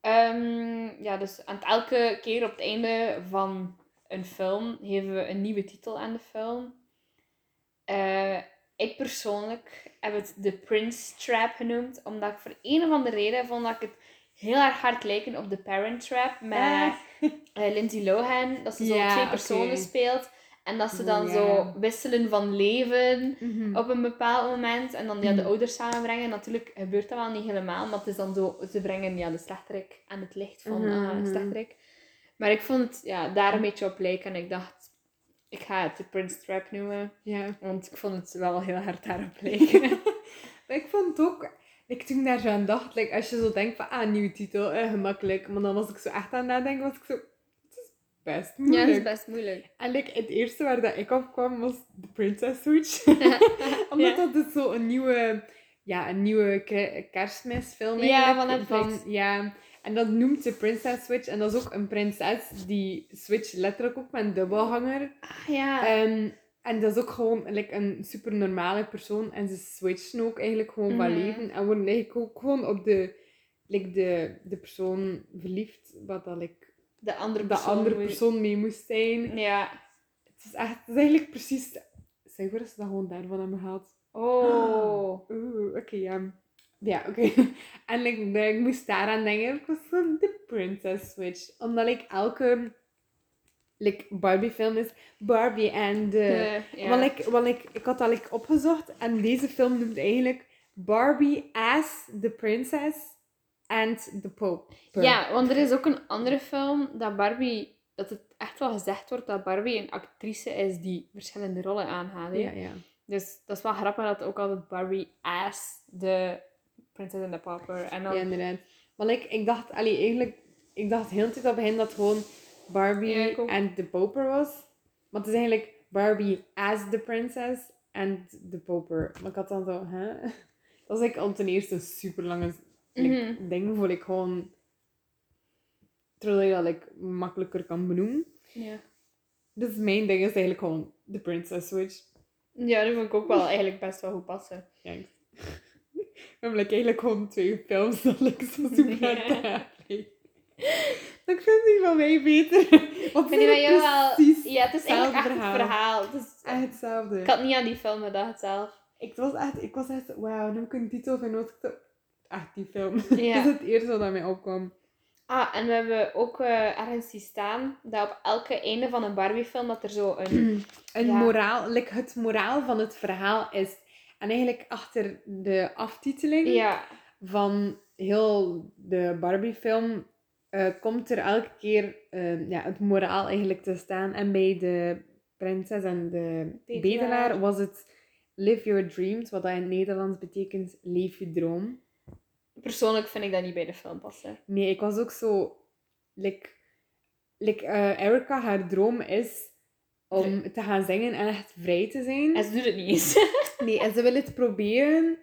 Ehm, ja, dus aan het elke keer op het einde van een film geven we een nieuwe titel aan de film. Eh, ik persoonlijk heb het de Prince Trap genoemd, omdat ik voor een of andere reden vond dat ik het heel erg hard lijken op de Parent Trap met Ah. eh, Lindsay Lohan. Dat ze zo twee personen speelt en dat ze dan zo wisselen van leven Mhm. op een bepaald moment. En dan ja, de Mhm. ouders samenbrengen. Natuurlijk gebeurt dat wel niet helemaal, maar het is dan zo, ze brengen ja, de slechterik aan het licht van Mhm, ah, de slechterik. Maar ik vond het ja, daar een beetje op lijken en ik dacht, ik ga het de Prince Trap noemen, Ja. want ik vond het wel heel hard daarop lijken. Maar ik vond het ook, like, toen ik daar zo aan dacht, like, als je zo denkt van, ah, nieuwe titel, eh, gemakkelijk. Maar dan was ik zo echt aan het nadenken, was ik zo, het is best ja, moeilijk. dat is best moeilijk. En like, het eerste waar dat ik op kwam was de Princess Switch. Omdat Ja. dat dus zo een nieuwe, ja, een nieuwe ke- kerstmisfilm Ja, eigenlijk. van Netflix. ja, en dat noemt de Princess Switch. En dat is ook een prinses die switch letterlijk ook met een dubbelhanger. Ah ja. Ehm, en dat is ook gewoon like, een super normale persoon. En ze switchen ook eigenlijk gewoon van Mhm. leven. En worden eigenlijk ook gewoon op de, like, de, de persoon verliefd. Wat dat like, de andere de persoon. andere moet- persoon mee moest zijn. Ja. Het is echt, het is eigenlijk precies... Zeg maar, is dat gewoon daarvan hebben gehad. Oh. Oeh, oké, ja. Ja, oké. En de- ik moest daaraan denken. Ik was van de Princess Switch. Omdat ik elke like, Barbie film is Barbie en de... Want, ik, want ik, ik had dat like, opgezocht en deze film noemt eigenlijk Barbie as the Princess and the Pope. Ja, want er is ook een andere film dat Barbie, dat het echt wel gezegd wordt dat Barbie een actrice is die verschillende rollen aangaat. hè. Ja, ja. Dus dat is wel grappig dat ook altijd Barbie as de Princess and the Pauper. En dan, Ja, inderdaad. Want ik, ik dacht, allee, eigenlijk, ik dacht heel de tijd op het begin dat gewoon Barbie Ja, ik en de Poper was. Maar het is eigenlijk Barbie as the princess and the Poper. Maar ik had dan zo, hè? Dat is like al ten eerste een super lange like, Mhm. ding voor ik gewoon... Terwijl je dat like, makkelijker kan benoemen. ja. Dus mijn ding is eigenlijk gewoon de princess switch. ja, dat vond ik ook wel eigenlijk best wel goed passen. Thanks. We hebben like, eigenlijk gewoon twee films dat ik zo super. Maar ik vind die van mij beter. Want die van jou wel... Ja, het is eigenlijk echt hetzelfde het verhaal. Het is- echt hetzelfde. ik had niet aan die film gedacht zelf. Ik was echt, ik was echt, wauw, nu heb ik een titel van wat ik. Echt die film. Ja. dat is het eerste wat aan mij opkwam. Ah, en we hebben ook eh, ergens zien staan dat op elke einde van een Barbie-film dat er zo een... Een Ja. moraal, like, het moraal van het verhaal is... En eigenlijk achter de aftiteling ja, van heel de Barbie-film eh, komt er elke keer eh, ja, het moraal eigenlijk te staan. En bij de prinses en de Bedelaar. bedelaar was het Live Your Dreams, wat dat in het Nederlands betekent Leef je droom. Persoonlijk vind ik dat niet bij de film passen. Nee, ik was ook zo... Like, like, eh, Erica, haar droom is om te gaan zingen en echt vrij te zijn. En ze doet het niet eens. Nee, en ze wil het proberen.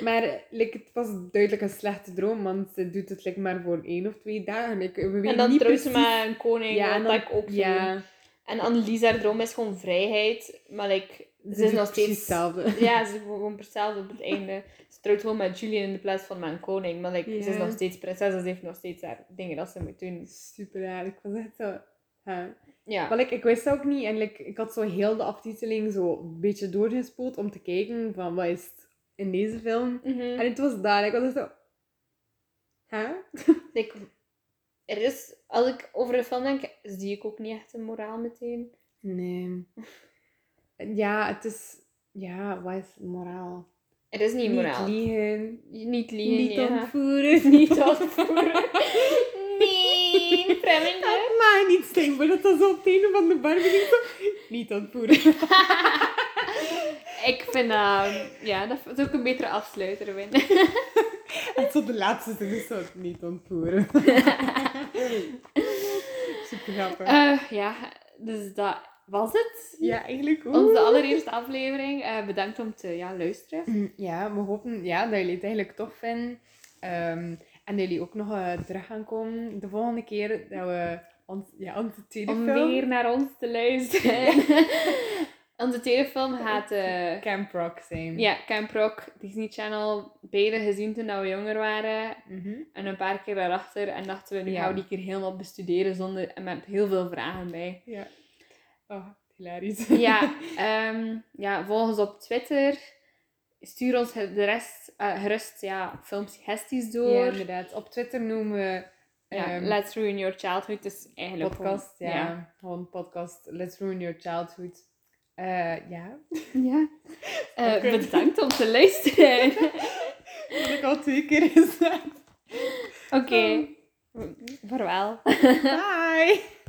Maar like, het was duidelijk een slechte droom, want ze doet het like, maar voor één of twee dagen. Like, we weten en dan niet trouwt ze precies... met een koning, Ja, dat ik ook Ja. En Annelies, haar droom is gewoon vrijheid. Maar like, ze ze is nog steeds... hetzelfde. Ja, ze is gewoon hetzelfde op het einde. Ze trouwt gewoon met Julian in de plaats van mijn koning. Maar like, ze is nog steeds prinses, ze heeft nog steeds haar dingen dat ze moet doen. Super raar. Ik was echt zo... huh. Ja. Maar like, ik wist dat ook niet. En like, ik had zo heel de aftiteling zo een beetje doorgespoeld om te kijken van wat is het in deze film. Mhm. En het was daar. Ik was zo... Huh? Like, er is, als ik over de film denk, zie ik ook niet echt een moraal meteen. Nee. Ja, het is... Ja, wat is moraal? Er is niet moraal. liegen. Niet liegen, Niet ja. ontvoeren. Niet ontvoeren. Vreemde. Dat mag niet zijn, maar dat was zo op het einde van de zo... Niet ontvoeren. Ik vind dat, ja, dat is ook een betere afsluiter, Win. En zo de laatste zin is. Niet ontvoeren. Super grappig. Eh, ja, dus dat was het. ja, eigenlijk ook. Onze allereerste aflevering. Eh, bedankt om te ja, luisteren. Ja, we hopen ja, dat jullie het eigenlijk tof vinden. Ehm, en dat jullie ook nog eh, terug gaan komen de volgende keer dat we ons, ja, onze tweede Om film... weer naar ons te luisteren. Onze tweede film gaat eh, Camp Rock zijn. ja, Camp Rock, Disney Channel, beide gezien toen we jonger waren. Mhm. En een paar keer daarachter. En dachten we, nu Ja. gaan we die keer helemaal bestuderen zonder, en met heel veel vragen bij. Ja. Oh, hilarisch. Ja, ehm, ja, volg ons op Twitter. Stuur ons de rest eh, gerust ja, filmsuggesties door. Ja, inderdaad. Op Twitter noemen we... Ja, ehm, Let's Ruin Your Childhood. Dus eigenlijk podcast, gewoon- ja. Gewoon podcast. Let's Ruin Your Childhood. Eh, ja. ja. Eh. Bedankt om te luisteren. Dat ik al twee keer gezegd. Oké. Vaarwel. Bye!